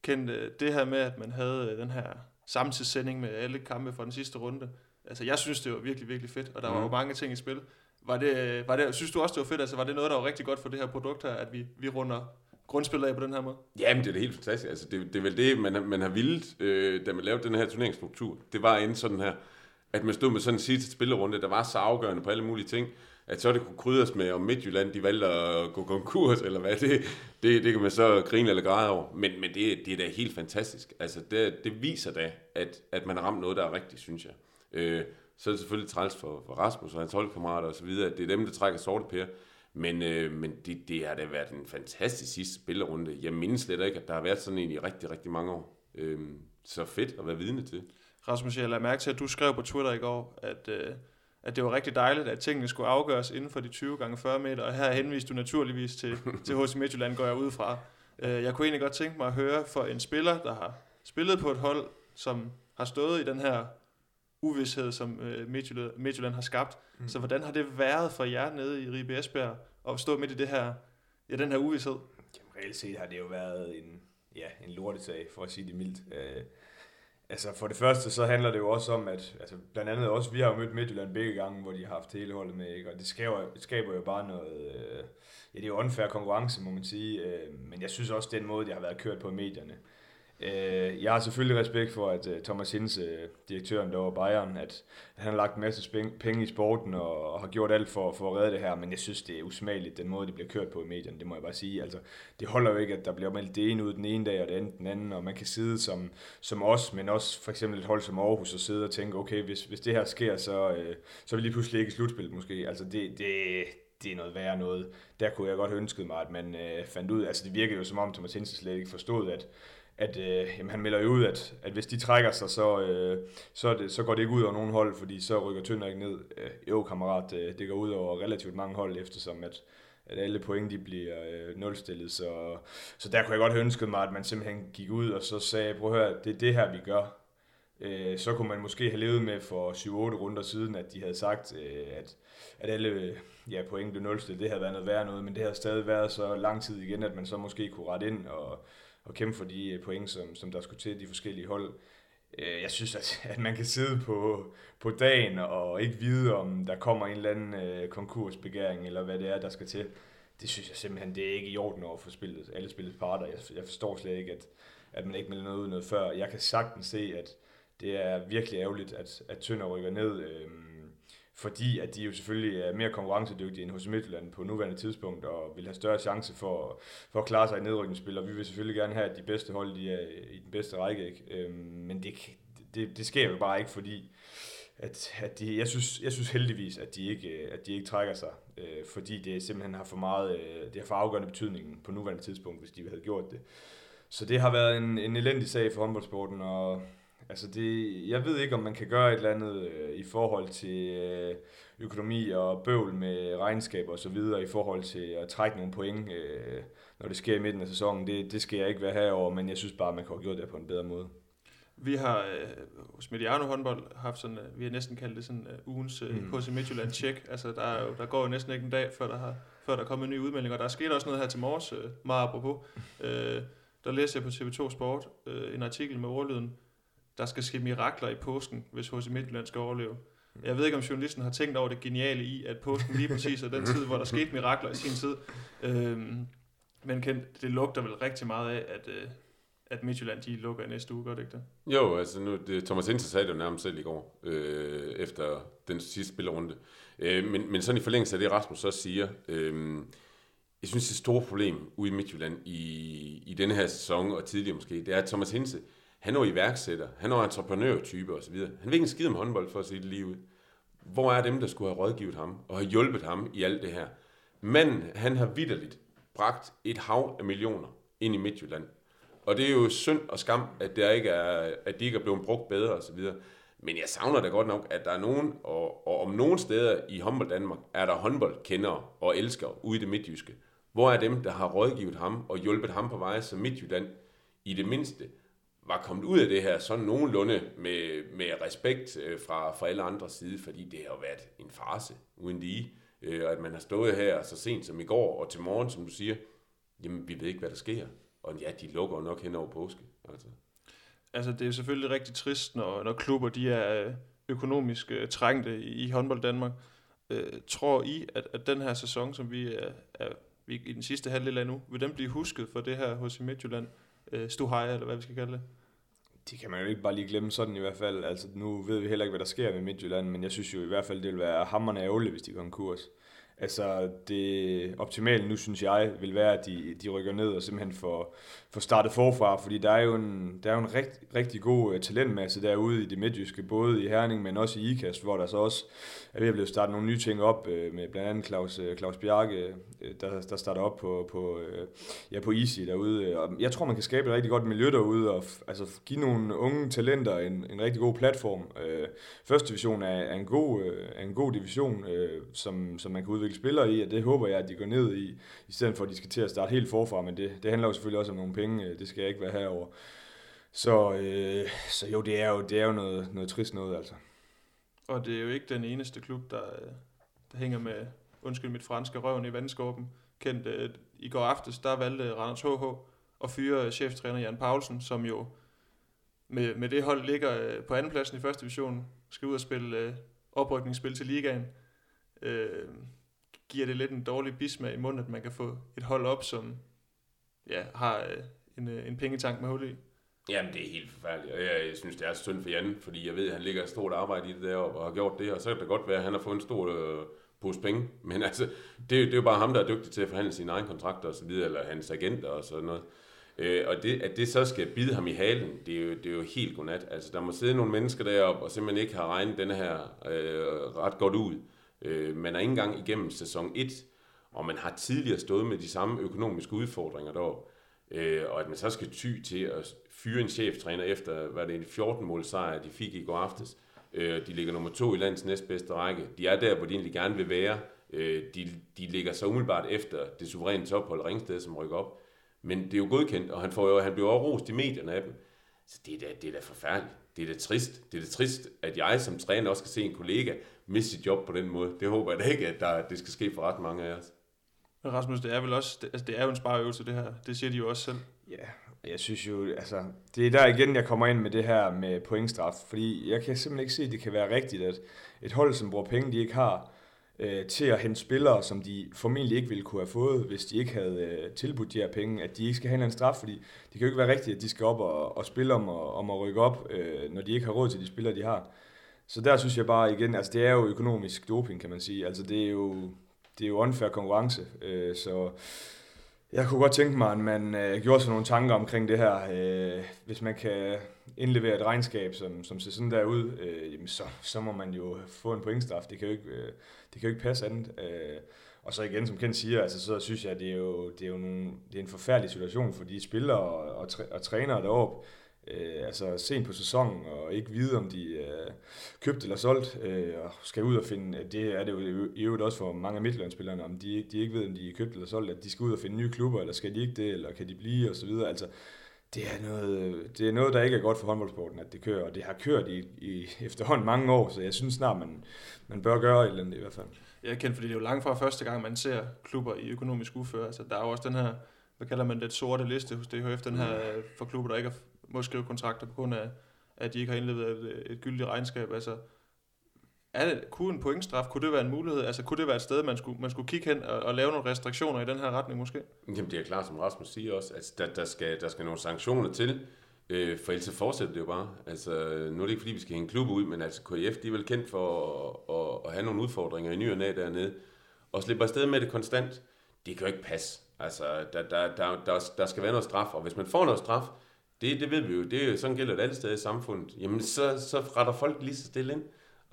S1: Kendt øh, det her med, at man havde øh, den her samtidssending med alle kampe fra den sidste runde. Altså, jeg synes, det var virkelig, virkelig fedt, og der mm. var jo mange ting i spil. Var det, var det, synes du også, det var fedt? Altså, var det noget, der var rigtig godt for det her produkt her, at vi, vi runder grundspillet af på den her måde?
S2: Jamen, det er det helt fantastisk. Altså, det, det er vel det, man, man har vildt, øh, da man lavede den her turneringsstruktur. Det var inden sådan her, at man stod med sådan en sidste spillerunde, der var så afgørende på alle mulige ting, at så det kunne krydres med, om Midtjylland de valgte at gå konkurs, eller hvad, det, det, det kan man så grine eller græde over. Men, men det, det er da helt fantastisk. Altså, det, det viser da, at, at man har ramt noget, der er rigtigt, synes jeg. Øh, så er det selvfølgelig træls for, for Rasmus og hans holdkammerater osv., at det er dem, der trækker sorte pære. Men, øh, men det, det har da været en fantastisk sidste spillerunde. Jeg mindes slet ikke, at der har været sådan en i rigtig, rigtig mange år. Øh, så fedt at være vidne til.
S1: Rasmus, jeg lader mærke til, at du skrev på Twitter i går, at, øh, at det var rigtig dejligt, at tingene skulle afgøres inden for de 20 gange 40 meter, og her henviste du naturligvis til, [laughs] til HC Midtjylland, går jeg ud fra. Øh, jeg kunne egentlig godt tænke mig at høre for en spiller, der har spillet på et hold, som har stået i den her uvidshed, som øh, Midtjylland, Midtjylland har skabt. Mm. Så hvordan har det været for jer nede i Ribe Esbjerg at stå midt i det her, ja, den her uvidshed?
S3: Jamen, reelt set har det jo været en, ja, en lortesag, for at sige det mildt. Øh, altså for det første, så handler det jo også om, at altså, blandt andet også, vi har jo mødt Midtjylland begge gange, hvor de har haft hele holdet med, ikke? og det skaber, skaber jo bare noget, øh, ja, det er jo unfair konkurrence, må man sige, øh, men jeg synes også, den måde, det har været kørt på i medierne, Øh, Øh, jeg har selvfølgelig respekt for, at uh, Thomas Hinse, uh, øh, direktøren der var Bayern, at, at han har lagt en masse penge i sporten og, og har gjort alt for, for at redde det her, men jeg synes, det er usmageligt, den måde, det bliver kørt på i medierne, det må jeg bare sige. Altså, det holder jo ikke, at der bliver meldt det ene ud den ene dag og det andet den anden, og man kan sidde som, som os, men også for eksempel et hold som Aarhus og sidde og tænke, okay, hvis, hvis det her sker, så, uh, så vil lige pludselig ikke slutspillet måske. Altså, det, det, det er noget værre noget. Der kunne jeg godt have ønsket mig, at man øh, fandt ud, altså det virkede jo som om Thomas Hinsen slet ikke forstod, at, at øh, jamen, han melder jo ud, at, at hvis de trækker sig, så, øh, så, det, så går det ikke ud over nogen hold, fordi så rykker Tønder ikke ned. Øh, jo, kammerat, øh, det går ud over relativt mange hold, eftersom at, at alle point de bliver øh, nulstillet. Så, så der kunne jeg godt have ønsket mig, at man simpelthen gik ud og så sagde, prøv at høre, det er det her, vi gør. Øh, så kunne man måske have levet med for 7-8 runder siden, at de havde sagt, øh, at, at alle øh, ja, point blev nulstillet. Det havde været noget værre noget, men det har stadig været så lang tid igen, at man så måske kunne rette ind og at kæmpe for de øh, point, som, som der skulle til de forskellige hold. Øh, jeg synes, at, at man kan sidde på, på dagen og ikke vide, om der kommer en eller anden øh, konkursbegæring, eller hvad det er, der skal til. Det synes jeg simpelthen, det er ikke i orden over for spillet, alle spillets parter. Jeg, jeg forstår slet ikke, at, at man ikke melder noget ud noget før. Jeg kan sagtens se, at det er virkelig ærgerligt, at, at Tønder rykker ned. Øh, fordi at de jo selvfølgelig er mere konkurrencedygtige end hos Midtjylland på nuværende tidspunkt, og vil have større chance for, for at klare sig i nedrykningsspil, og vi vil selvfølgelig gerne have, at de bedste hold de er i den bedste række, ikke? Øhm, men det, det, det sker jo bare ikke, fordi at, at de, jeg, synes, jeg synes heldigvis, at de ikke, øh, at de ikke trækker sig, øh, fordi det simpelthen har for meget, øh, det har for afgørende betydning på nuværende tidspunkt, hvis de havde gjort det. Så det har været en, en elendig sag for håndboldsporten, og Altså det, jeg ved ikke, om man kan gøre et eller andet øh, i forhold til øh, økonomi og bøvl med regnskaber og så videre i forhold til at trække nogle point, øh, når det sker i midten af sæsonen. Det, det skal jeg ikke være herover, men jeg synes bare, man kan have gjort det på en bedre måde.
S1: Vi har øh, hos Mediano håndbold haft sådan, øh, vi har næsten kaldt det sådan uh, ugens uh, mm. HC Midtjylland check. Altså der, er jo, der går jo næsten ikke en dag, før der har før der kom en ny udmelding. Og der skete også noget her til morges, øh, meget apropos. Øh, der læste jeg på TV2 Sport øh, en artikel med ordlyden, der skal ske mirakler i påsken, hvis HC Midtjylland skal overleve. Jeg ved ikke, om journalisten har tænkt over det geniale i, at påsken lige præcis er den [laughs] tid, hvor der skete mirakler i sin tid. Øhm, men Kent, det lugter vel rigtig meget af, at, øh, at Midtjylland de lukker i næste uge, gør det ikke det?
S2: Jo, altså nu, det, Thomas Inter sagde det jo nærmest selv i går, øh, efter den sidste spillerunde. Øh, men, men sådan i forlængelse af det, Rasmus så siger, øh, jeg synes, det store problem ude i Midtjylland i, i denne her sæson, og tidligere måske, det er, at Thomas Hinse, han er iværksætter, han er entreprenørtype osv. Han vil ikke en skid om håndbold, for at se det lige ud. Hvor er dem, der skulle have rådgivet ham, og have hjulpet ham i alt det her? Men han har vidderligt bragt et hav af millioner ind i Midtjylland. Og det er jo synd og skam, at, der ikke er, at de ikke er blevet brugt bedre osv. Men jeg savner da godt nok, at der er nogen, og, og om nogen steder i håndbold Danmark, er der håndboldkendere og elskere ude i det midtjyske. Hvor er dem, der har rådgivet ham og hjulpet ham på vej, som Midtjylland i det mindste var kommet ud af det her sådan nogenlunde med, med respekt øh, fra, fra alle andre side, fordi det har jo været en farse uden lige. Øh, og at man har stået her så sent som i går og til morgen, som du siger, jamen vi ved ikke, hvad der sker. Og ja, de lukker nok hen over påske. Altså.
S1: altså det er selvfølgelig rigtig trist, når, når klubber de er øh, økonomisk øh, trængte i, i håndbold Danmark. Øh, tror I, at, at den her sæson, som vi er, er vi, i den sidste halvdel af nu, vil den blive husket for det her hos Midtjylland? Øh, Stuhaj, eller hvad vi skal kalde det?
S3: Det kan man jo ikke bare lige glemme sådan i hvert fald. Altså, nu ved vi heller ikke, hvad der sker med Midtjylland, men jeg synes jo i hvert fald, det vil være hammerne ærgerligt, hvis de går konkurs. Altså det optimale nu, synes jeg, vil være, at de, de rykker ned og simpelthen får, får startet forfra, fordi der er jo en, der er jo en rigt, rigtig god øh, talentmasse derude i det midtjyske, både i Herning, men også i IKAST, hvor der så også er ved at blive startet nogle nye ting op, øh, med blandt andet Claus, øh, Claus Bjarke, øh, der, der starter op på, på, øh, ja, på Easy derude. Og jeg tror, man kan skabe et rigtig godt miljø derude, og altså, give nogle unge talenter en, en rigtig god platform. Øh, første division er, er, en, god, øh, er en god division, øh, som, som man kan udvikle spillere i, og det håber jeg, at de går ned i, i stedet for at de skal til at starte helt forfra, men det, det handler jo selvfølgelig også om nogle penge, øh, det skal jeg ikke være herover. Så, øh, så jo, det er jo, det er jo noget, noget trist noget, altså.
S1: Og det er jo ikke den eneste klub, der, øh, der hænger med, undskyld mit franske, røven i vandskåben. Kendt, øh, I går aftes, der valgte øh, Randers HH at fyre øh, cheftræner Jan Paulsen, som jo med, med det hold ligger øh, på andenpladsen i første division, skal ud og spille øh, oprykningsspil til ligaen. Øh, giver det lidt en dårlig bismag i munden, at man kan få et hold op, som ja, har øh, en, øh, en pengetank med hul i.
S2: Jamen, det er helt forfærdeligt, og jeg, jeg synes, det er synd for Jan, fordi jeg ved, at han ligger et stort arbejde i det der, og har gjort det, og så kan det godt være, at han har fået en stor øh, pose penge, [laughs] men altså, det, det er jo bare ham, der er dygtig til at forhandle sine egne kontrakter og så videre, eller hans agenter og sådan noget. Øh, og det, at det så skal bide ham i halen, det er jo, det er jo helt godnat. Altså, der må sidde nogle mennesker deroppe, og simpelthen ikke har regnet denne her øh, ret godt ud. Øh, man er ikke engang igennem sæson 1, og man har tidligere stået med de samme økonomiske udfordringer deroppe. Øh, og at man så skal ty til at fyre en cheftræner efter, hvad det en 14 mål sejr, de fik i går aftes. Øh, de ligger nummer to i landets næstbedste række. De er der, hvor de egentlig gerne vil være. Øh, de, de ligger så umiddelbart efter det suveræne tophold Ringsted, som rykker op. Men det er jo godkendt, og han, får jo, han bliver også rost i medierne af dem. Så det er da, det er da forfærdeligt. Det er da trist. Det er da trist, at jeg som træner også skal se en kollega miste sit job på den måde. Det håber jeg da ikke, at der, det skal ske for ret mange af os.
S1: Rasmus, det er vel også, det, altså det er jo en spareøvelse det her. Det siger de jo også selv.
S3: Ja, jeg synes jo, altså, det er der igen, jeg kommer ind med det her med pointstraf, fordi jeg kan simpelthen ikke se, at det kan være rigtigt, at et hold, som bruger penge, de ikke har, øh, til at hente spillere, som de formentlig ikke ville kunne have fået, hvis de ikke havde øh, tilbudt de her penge, at de ikke skal have en straf, fordi det kan jo ikke være rigtigt, at de skal op og, og spille om, og, om at rykke op, øh, når de ikke har råd til de spillere, de har. Så der synes jeg bare igen, altså det er jo økonomisk doping, kan man sige. Altså det er jo, det er jo unfair konkurrence, øh, så jeg kunne godt tænke mig, at man øh, gjorde sig nogle tanker omkring det her. Øh, hvis man kan indlevere et regnskab, som, som ser sådan der ud, øh, jamen så, så må man jo få en pointstraf. Det kan jo ikke, øh, det kan jo ikke passe andet. Øh, og så igen, som Kent siger, altså, så synes jeg, at det er jo, det er jo nogle, det er en forfærdelig situation for de spillere og, og, og trænere deroppe øh, altså sent på sæsonen, og ikke vide, om de er øh, købt eller solgt, øh, og skal ud og finde, det er det jo i øvrigt også for mange af midtjyllandsspillerne, om de, de ikke ved, om de er købt eller solgt, at de skal ud og finde nye klubber, eller skal de ikke det, eller kan de blive, og så videre. Altså, det er, noget, det er noget, der ikke er godt for håndboldsporten, at det kører, og det har kørt i, i efterhånden mange år, så jeg synes snart, man, man bør gøre et eller andet i hvert fald.
S1: Jeg er kendt, fordi det er jo langt fra første gang, man ser klubber i økonomisk uføre. Altså, der er jo også den her, hvad kalder man det, sorte liste hos DHF, den her øh, for klubber, der ikke har, må skrive kontrakter på grund af, at de ikke har indlevet et, et gyldigt regnskab. Altså, er det, kunne en pointstraf, kunne det være en mulighed? Altså, kunne det være et sted, man skulle, man skulle kigge hen og, og lave nogle restriktioner i den her retning måske?
S2: Jamen, det er klart, som Rasmus siger også, at der, der, skal, der skal nogle sanktioner til, øh, for ellers fortsætter det jo bare. Altså, nu er det ikke fordi, vi skal hænge klubber ud, men altså KF, de er vel kendt for at, at, at have nogle udfordringer i ny og næ dernede, og slippe afsted med det konstant. Det kan jo ikke passe. Altså, der, der, der, der, der skal være noget straf, og hvis man får noget straf, det, det ved vi jo, det, sådan gælder det alle steder i samfundet, jamen så, så retter folk lige så stille ind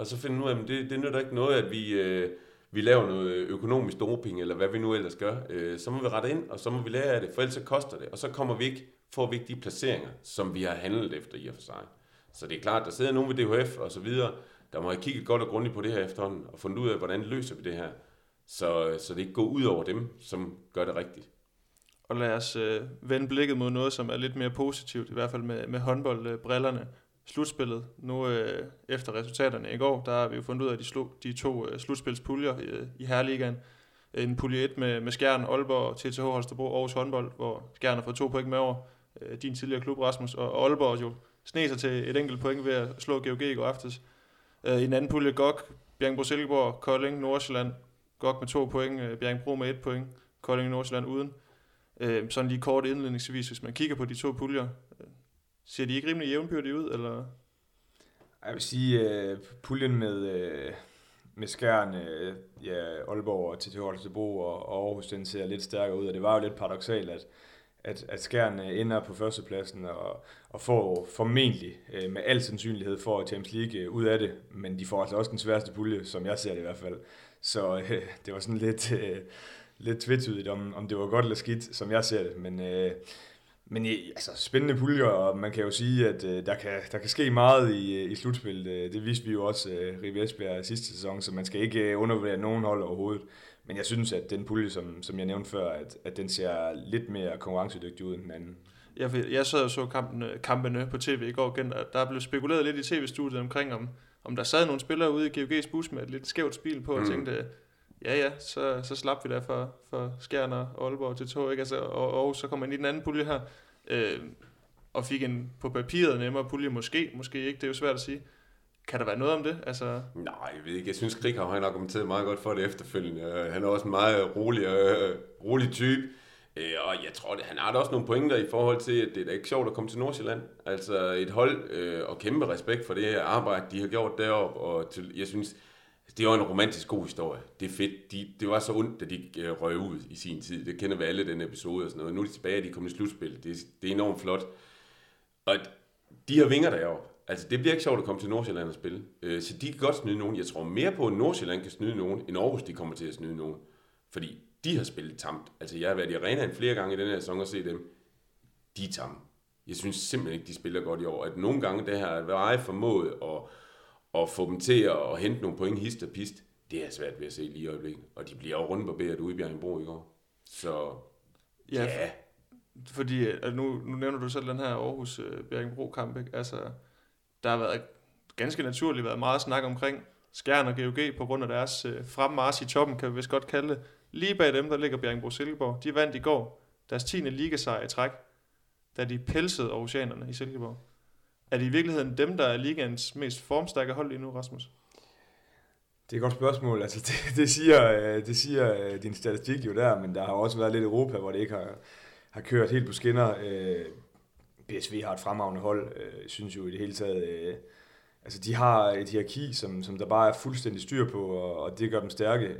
S2: og så finder ud af, at det, det nytter ikke noget, at vi, øh, vi laver noget økonomisk doping, eller hvad vi nu ellers gør. Øh, så må vi rette ind, og så må vi lære af det, for ellers så koster det. Og så kommer vi ikke, får vi ikke de placeringer, som vi har handlet efter i og for sig. Så det er klart, der sidder nogen ved DHF og så videre, der må have kigget godt og grundigt på det her efterhånden, og fundet ud af, hvordan løser vi det her, så, så det ikke går ud over dem, som gør det rigtigt.
S1: Og lad os øh, vende blikket mod noget, som er lidt mere positivt, i hvert fald med, med håndboldbrillerne slutspillet. Nu øh, efter resultaterne i går, der har vi jo fundet ud af, at de slog de to øh, slutspilspuljer i, øh, i Herligaen. En pulje 1 med, med Skjern, Aalborg, TTH Holstebro, Aarhus håndbold, hvor Skjern har fået to point med over. Øh, din tidligere klub, Rasmus, og Aalborg jo sne sig til et enkelt point ved at slå GOG i går aftes. Øh, I en anden pulje, GOG, Bjergbro Silkeborg, Kolding, Nordsjælland. GOG med to point, øh, Bjergbro med et point, Kolding, Nordsjælland uden. Øh, sådan lige kort indledningsvis, hvis man kigger på de to puljer, øh, Ser de ikke rimelig jævnbyrdige ud, eller?
S3: Jeg vil sige, øh, puljen med, øh, med skærn, øh, ja, Aalborg og TTH Holstebro og Aarhus, den ser lidt stærkere ud, og det var jo lidt paradoxalt, at, at, at skærn øh, ender på førstepladsen og, og får formentlig øh, med al sandsynlighed for Champions League øh, ud af det, men de får altså også den sværeste pulje, som jeg ser det i hvert fald. Så øh, det var sådan lidt, øh, lidt tvetydigt, om, om det var godt eller skidt, som jeg ser det, men uh, men altså, spændende puljer, og man kan jo sige, at øh, der, kan, der kan ske meget i, øh, i slutspillet. Øh, det viste vi jo også øh, Rive Esbjerg sidste sæson, så man skal ikke øh, undervurdere nogen hold overhovedet. Men jeg synes, at den pulje, som, som jeg nævnte før, at, at den ser lidt mere konkurrencedygtig ud end den anden.
S1: Jeg, jeg sad og så kampen, kampene på tv i går igen, og der blev spekuleret lidt i tv-studiet omkring, om, om der sad nogle spillere ude i GOG's bus med et lidt skævt spil på, mm. og tænkte, ja ja, så, så slap vi der for, for Skjern og Aalborg til to, ikke? Altså, og, og så kom man i den anden pulje her, øh, og fik en på papiret nemmere pulje, måske, måske ikke, det er jo svært at sige. Kan der være noget om det? Altså...
S2: Nej, jeg ved ikke. Jeg synes, Krighav har argumenteret meget godt for det efterfølgende. Han er også en meget rolig, øh, rolig type. Øh, og jeg tror, det, han har da også nogle pointer i forhold til, at det er da ikke sjovt at komme til Nordsjælland. Altså et hold øh, og kæmpe respekt for det arbejde, de har gjort deroppe. Og til, jeg synes, det var en romantisk god historie. Det er fedt. De, det var så ondt, da de øh, røg ud i sin tid. Det kender vi alle, den episode og sådan noget. Nu er de tilbage, og de er kommet i slutspil. Det, det er enormt flot. Og de har vinger deroppe. Altså, det bliver ikke sjovt at komme til Nordsjælland og spille. Øh, så de kan godt snyde nogen. Jeg tror mere på, at Nordsjælland kan snyde nogen, end Aarhus de kommer til at snyde nogen. Fordi de har spillet tamt. Altså, jeg har været i arenaen flere gange i den her sæson og set dem. De er tamme. Jeg synes simpelthen ikke, de spiller godt i år. At nogle gange det her at være formået og at få dem til at hente nogle point hist og pist, det er svært ved at se lige i øjeblikket. Og de bliver jo rundt på bæret ude i Bjergenbro i går. Så ja. ja.
S1: Fordi altså nu, nu nævner du selv den her Aarhus uh, Bjergenbro kamp, ikke? Altså, der har været ganske naturligt været meget snak omkring Skjern og GOG på grund af deres uh, fremmars i toppen, kan vi vist godt kalde det. Lige bag dem, der ligger Bjergenbro Silkeborg. De vandt i går deres 10. ligasejr i træk, da de pelsede Aarhusianerne i Silkeborg. Er det i virkeligheden dem, der er ligaens mest formstærke hold lige nu, Rasmus?
S3: Det er et godt spørgsmål. Altså, det, det, siger, øh, det siger øh, din statistik jo der, men der har også været lidt Europa, hvor det ikke har, har kørt helt på skinner. Øh, BSV har et fremragende hold, synes jo i det hele taget. Altså, de har et hierarki, som, som der bare er fuldstændig styr på, og, og det gør dem stærke.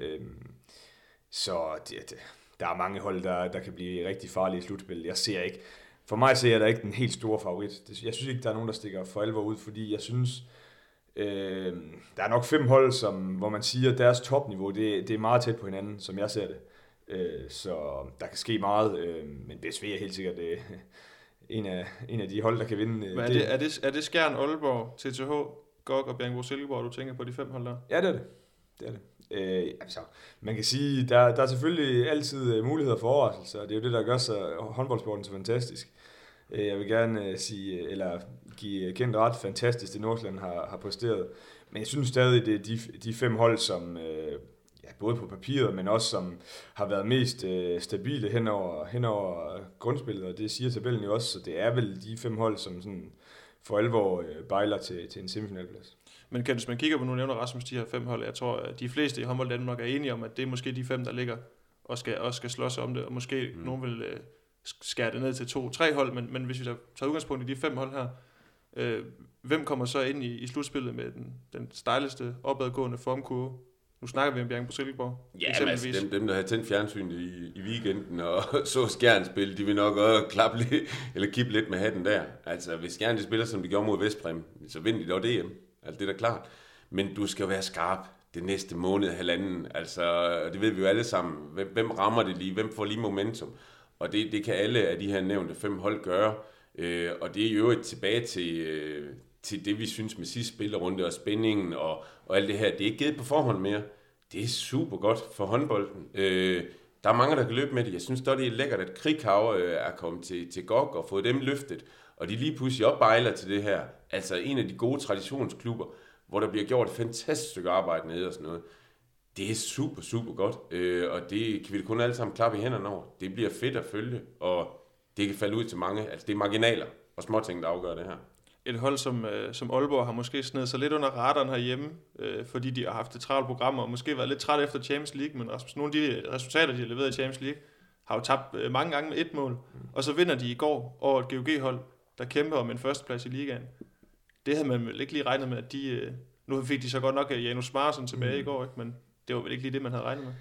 S3: Så det, der er mange hold, der, der kan blive rigtig farlige i slutspillet. Jeg ser ikke, for mig ser jeg da ikke den helt store favorit. Jeg synes ikke, der er nogen, der stikker for alvor ud, fordi jeg synes, øh, der er nok fem hold, som, hvor man siger, at deres topniveau, det, det er meget tæt på hinanden, som jeg ser det. Øh, så der kan ske meget, øh, men BSV er helt sikkert øh, en, af, en af de hold, der kan vinde.
S1: Øh, men er, det, er, det, er det Skjern, Aalborg, TTH, GOG og Bjergbro Silkeborg, du tænker på de fem hold der?
S3: Ja, det er det. det, er det. Øh, altså, man kan sige, der, der er selvfølgelig altid øh, muligheder for overraskelser, og det er jo det, der gør sig håndboldsporten så fantastisk. Øh, jeg vil gerne øh, sige, øh, eller give øh, kendt ret fantastisk, det Nordsjælland har, har præsteret. Men jeg synes stadig, det er de, de fem hold, som, øh, ja, både på papiret, men også som har været mest øh, stabile hen over, hen over grundspillet, og det siger tabellen jo også, så det er vel de fem hold, som sådan for alvor øh, bejler til, til en semifinalplads.
S1: Men kan, hvis man kigger på, nu nævner Rasmus de her fem hold, jeg tror, at de fleste i håndbold Danmark er enige om, at det er måske de fem, der ligger og skal, også skal slås om det, og måske mm. nogen vil øh, skære det ned til to-tre hold, men, men hvis vi tager udgangspunkt i de fem hold her, øh, hvem kommer så ind i, i slutspillet med den, den stejleste opadgående formkurve? Nu snakker vi om Bjerg på Silkeborg.
S2: Ja, men altså, dem, dem, der har tændt fjernsynet i, i weekenden og [laughs] så Skjern spille, de vil nok også klappe lidt, eller kippe lidt med hatten der. Altså, hvis Skjern de spiller, som de gjorde mod Vestpræm, så vinder de dog DM. Altså, det er da klart. Men du skal være skarp det næste måned, halvanden. Altså, det ved vi jo alle sammen. Hvem, hvem rammer det lige? Hvem får lige momentum? Og det, det kan alle af de her nævnte fem hold gøre. Øh, og det er jo et tilbage til, øh, til det, vi synes med sidste spillerunde og spændingen og, og alt det her. Det er ikke givet på forhånd mere. Det er super godt for håndbolden. Øh, der er mange, der kan løbe med det. Jeg synes det er lækkert, at Krighav øh, er kommet til, til GOG og fået dem løftet. Og de lige pludselig opbejler til det her. Altså en af de gode traditionsklubber, hvor der bliver gjort et fantastisk stykke arbejde nede og sådan noget. Det er super, super godt, øh, og det kan vi kun alle sammen klappe i hænderne over. Det bliver fedt at følge, og det kan falde ud til mange. Altså det er marginaler og småting, der afgør det her.
S1: Et hold som, øh, som Aalborg har måske snedet sig lidt under radaren herhjemme, øh, fordi de har haft et travlt program, og måske været lidt træt efter Champions League, men Rasmus, nogle af de resultater, de har leveret i Champions League, har jo tabt øh, mange gange med et mål, mm. og så vinder de i går over et GOG-hold, der kæmper om en førsteplads i ligaen. Det havde man vel ikke lige regnet med, at de... Øh, nu fik de så godt nok øh, Janus Marsen tilbage mm. i går, ikke? men det var vel ikke lige det, man havde regnet med.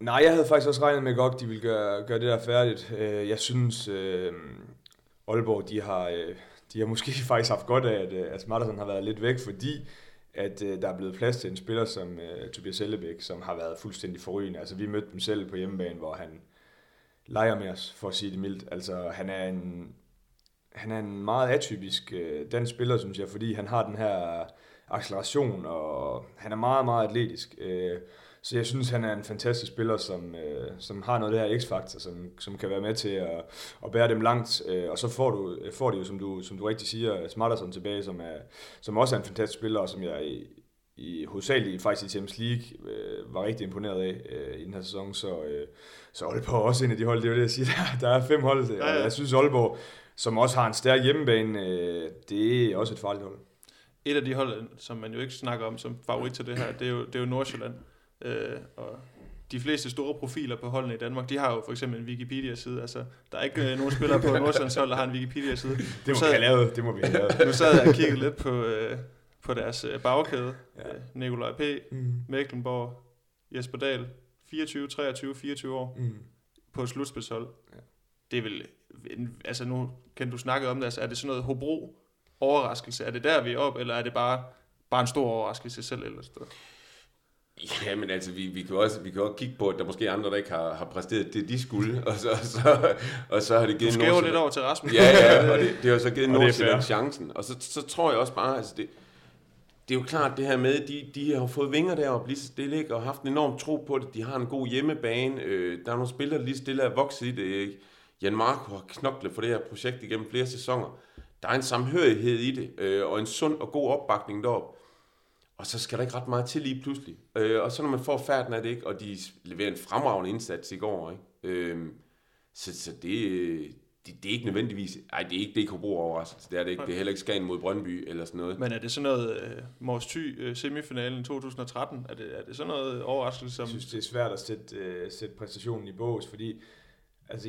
S3: Nej, jeg havde faktisk også regnet med godt, de ville gøre, gøre det der færdigt. Øh, jeg synes, øh, Aalborg, de har, øh, de har måske [laughs] faktisk haft godt af, at, at Smartersen har været lidt væk, fordi at øh, der er blevet plads til en spiller som øh, Tobias Ellebæk, som har været fuldstændig forrygende. Altså, vi mødte dem selv på hjemmebane, hvor han leger med os, for at sige det mildt. Altså, han er en, han er en meget atypisk øh, dansk spiller, synes jeg, fordi han har den her acceleration, og han er meget, meget atletisk. Øh, så jeg synes, han er en fantastisk spiller, som, øh, som har noget af det her x-faktor, som, som kan være med til at, at bære dem langt. Øh, og så får, du, får de jo, som du, som du rigtig siger, Smarterson tilbage, som, er, som også er en fantastisk spiller, og som jeg i, i hovedsageligt faktisk i Champions League øh, var rigtig imponeret af øh, i den her sæson. Så, øh, så Aalborg er også en af de hold, det er jo det, jeg siger, der, [laughs] der er fem hold. Og jeg synes, Aalborg, som også har en stærk hjemmebane, øh, det er også et farligt hold
S1: et af de hold, som man jo ikke snakker om som favorit til det her, det er jo, det er jo Nordsjælland. Øh, og de fleste store profiler på holdene i Danmark, de har jo for eksempel en Wikipedia-side. Altså, der er ikke øh, nogen spillere på Nordsjællands hold, der har en Wikipedia-side.
S3: Det må sad, vi have lavet. Det må vi have lavet. [laughs]
S1: nu sad jeg og kiggede lidt på, øh, på deres øh, bagkæde. Ja. Øh, Nikolaj P., mm. Mecklenborg, Jesper Dahl, 24, 23, 24 år mm. på et slutspilshold. Ja. Det er vel, altså nu kan du snakke om det, altså er det sådan noget Hobro overraskelse? Er det der, vi er op, eller er det bare, bare en stor overraskelse selv eller sted?
S2: Ja, men altså, vi, vi, kan også, vi kan også kigge på, at der måske er andre, der ikke har, har præsteret det, de skulle, [laughs] og så, så, og så har det givet
S1: Nordsjælland... lidt over til Rasmus.
S2: Ja, ja, og det, det har så givet Nordsjælland chancen. Og så, så tror jeg også bare, altså det, det er jo klart det her med, de, de har fået vinger der og blive stille, ikke? og haft en enorm tro på det. De har en god hjemmebane. Øh, der er nogle spillere, der lige stille er vokset i det. Ikke? Jan Marco har knoklet for det her projekt igennem flere sæsoner. Der er en samhørighed i det, øh, og en sund og god opbakning derop. Og så skal der ikke ret meget til lige pludselig. Øh, og så når man får færden af det, ikke, og de leverer en fremragende indsats i går, ikke? Øh, så, så det, det, det er ikke nødvendigvis, nej, det er ikke det, Hobro overraskelse, det er det ikke. Det er heller ikke Skagen mod Brøndby eller sådan noget.
S1: Men er det sådan noget uh, Mors Thy uh, semifinalen 2013? Er det, er det sådan noget overraskelse? Som...
S3: Jeg synes, det er svært at sætte, uh, sætte præstationen i bås, fordi altså,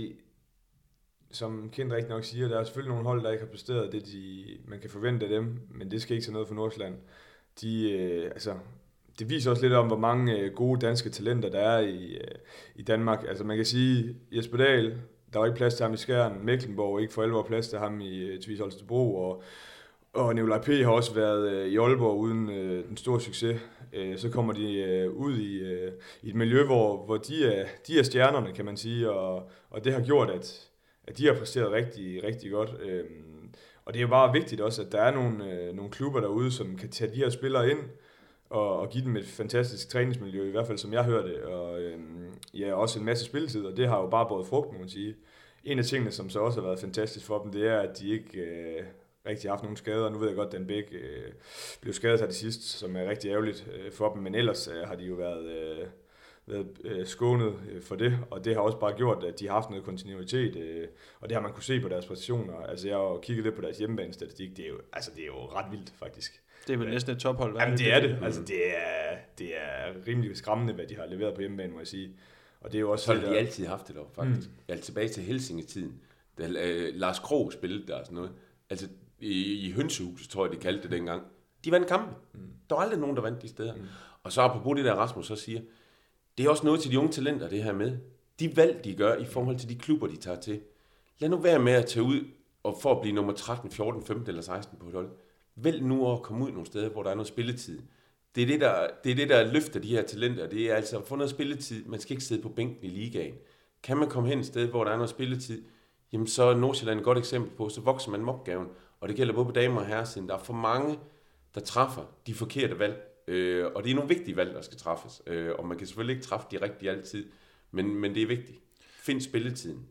S3: som Kent rigtig nok siger, der er selvfølgelig nogle hold, der ikke har præsteret det, de, man kan forvente af dem, men det skal ikke tage noget for Nordsjælland. De, øh, altså, det viser også lidt om, hvor mange øh, gode danske talenter der er i, øh, i Danmark. Altså man kan sige, Jesper Dahl, der var ikke plads til ham i Skjern, Mecklenborg ikke for alvor plads til ham i øh, Tvis Holstebro, og, og Nikolaj P. har også været øh, i Aalborg uden øh, den store succes. Øh, så kommer de øh, ud i, øh, i et miljø, hvor, hvor de, er, de er stjernerne, kan man sige, og, og det har gjort, at, at de har præsteret rigtig, rigtig godt. Øhm, og det er jo bare vigtigt også, at der er nogle, øh, nogle klubber derude, som kan tage de her spillere ind og, og give dem et fantastisk træningsmiljø, i hvert fald som jeg hører det, og øhm, ja, også en masse spilletid, og det har jo bare båret frugt, må man sige. En af tingene, som så også har været fantastisk for dem, det er, at de ikke øh, rigtig har haft nogen skader. Nu ved jeg godt, at Dan Bæk øh, blev skadet her det sidste, som er rigtig ærgerligt øh, for dem, men ellers øh, har de jo været... Øh, været øh, skånet øh, for det, og det har også bare gjort, at de har haft noget kontinuitet, øh, og det har man kunne se på deres præstationer. Altså jeg har kigget lidt på deres hjemmebanestatistik, det er jo, altså, det er jo ret vildt faktisk.
S1: Det er vel næsten et tophold. hvad
S3: Jamen det er det, altså det er, det er rimelig skræmmende, hvad de har leveret på hjemmebane, må jeg sige. Og det er jo også
S2: Så har
S3: det
S2: de
S3: der-
S2: altid haft det dog, faktisk. Mm. Altså tilbage til Helsinge-tiden, da øh, Lars Krog spillede der og sådan noget. Altså i, i Hønsehuset, tror jeg, de kaldte det dengang. De vandt kampe. Mm. Der var aldrig nogen, der vandt de steder. Mm. Og så apropos det der, Rasmus så siger, det er også noget til de unge talenter, det her med. De valg, de gør i forhold til de klubber, de tager til. Lad nu være med at tage ud og for at blive nummer 13, 14, 15 eller 16 på et hold. Vælg nu at komme ud nogle steder, hvor der er noget spilletid. Det er det, der, det er det, der løfter de her talenter. Det er altså at få noget spilletid. Man skal ikke sidde på bænken i ligaen. Kan man komme hen et sted, hvor der er noget spilletid, jamen så er Nordsjælland et godt eksempel på, så vokser man med opgaven. Og det gælder både på damer og herresiden. Der er for mange, der træffer de forkerte valg. Øh, og det er nogle vigtige valg, der skal træffes. Øh, og man kan selvfølgelig ikke træffe de rigtige altid. Men, men det er vigtigt. Find spilletiden.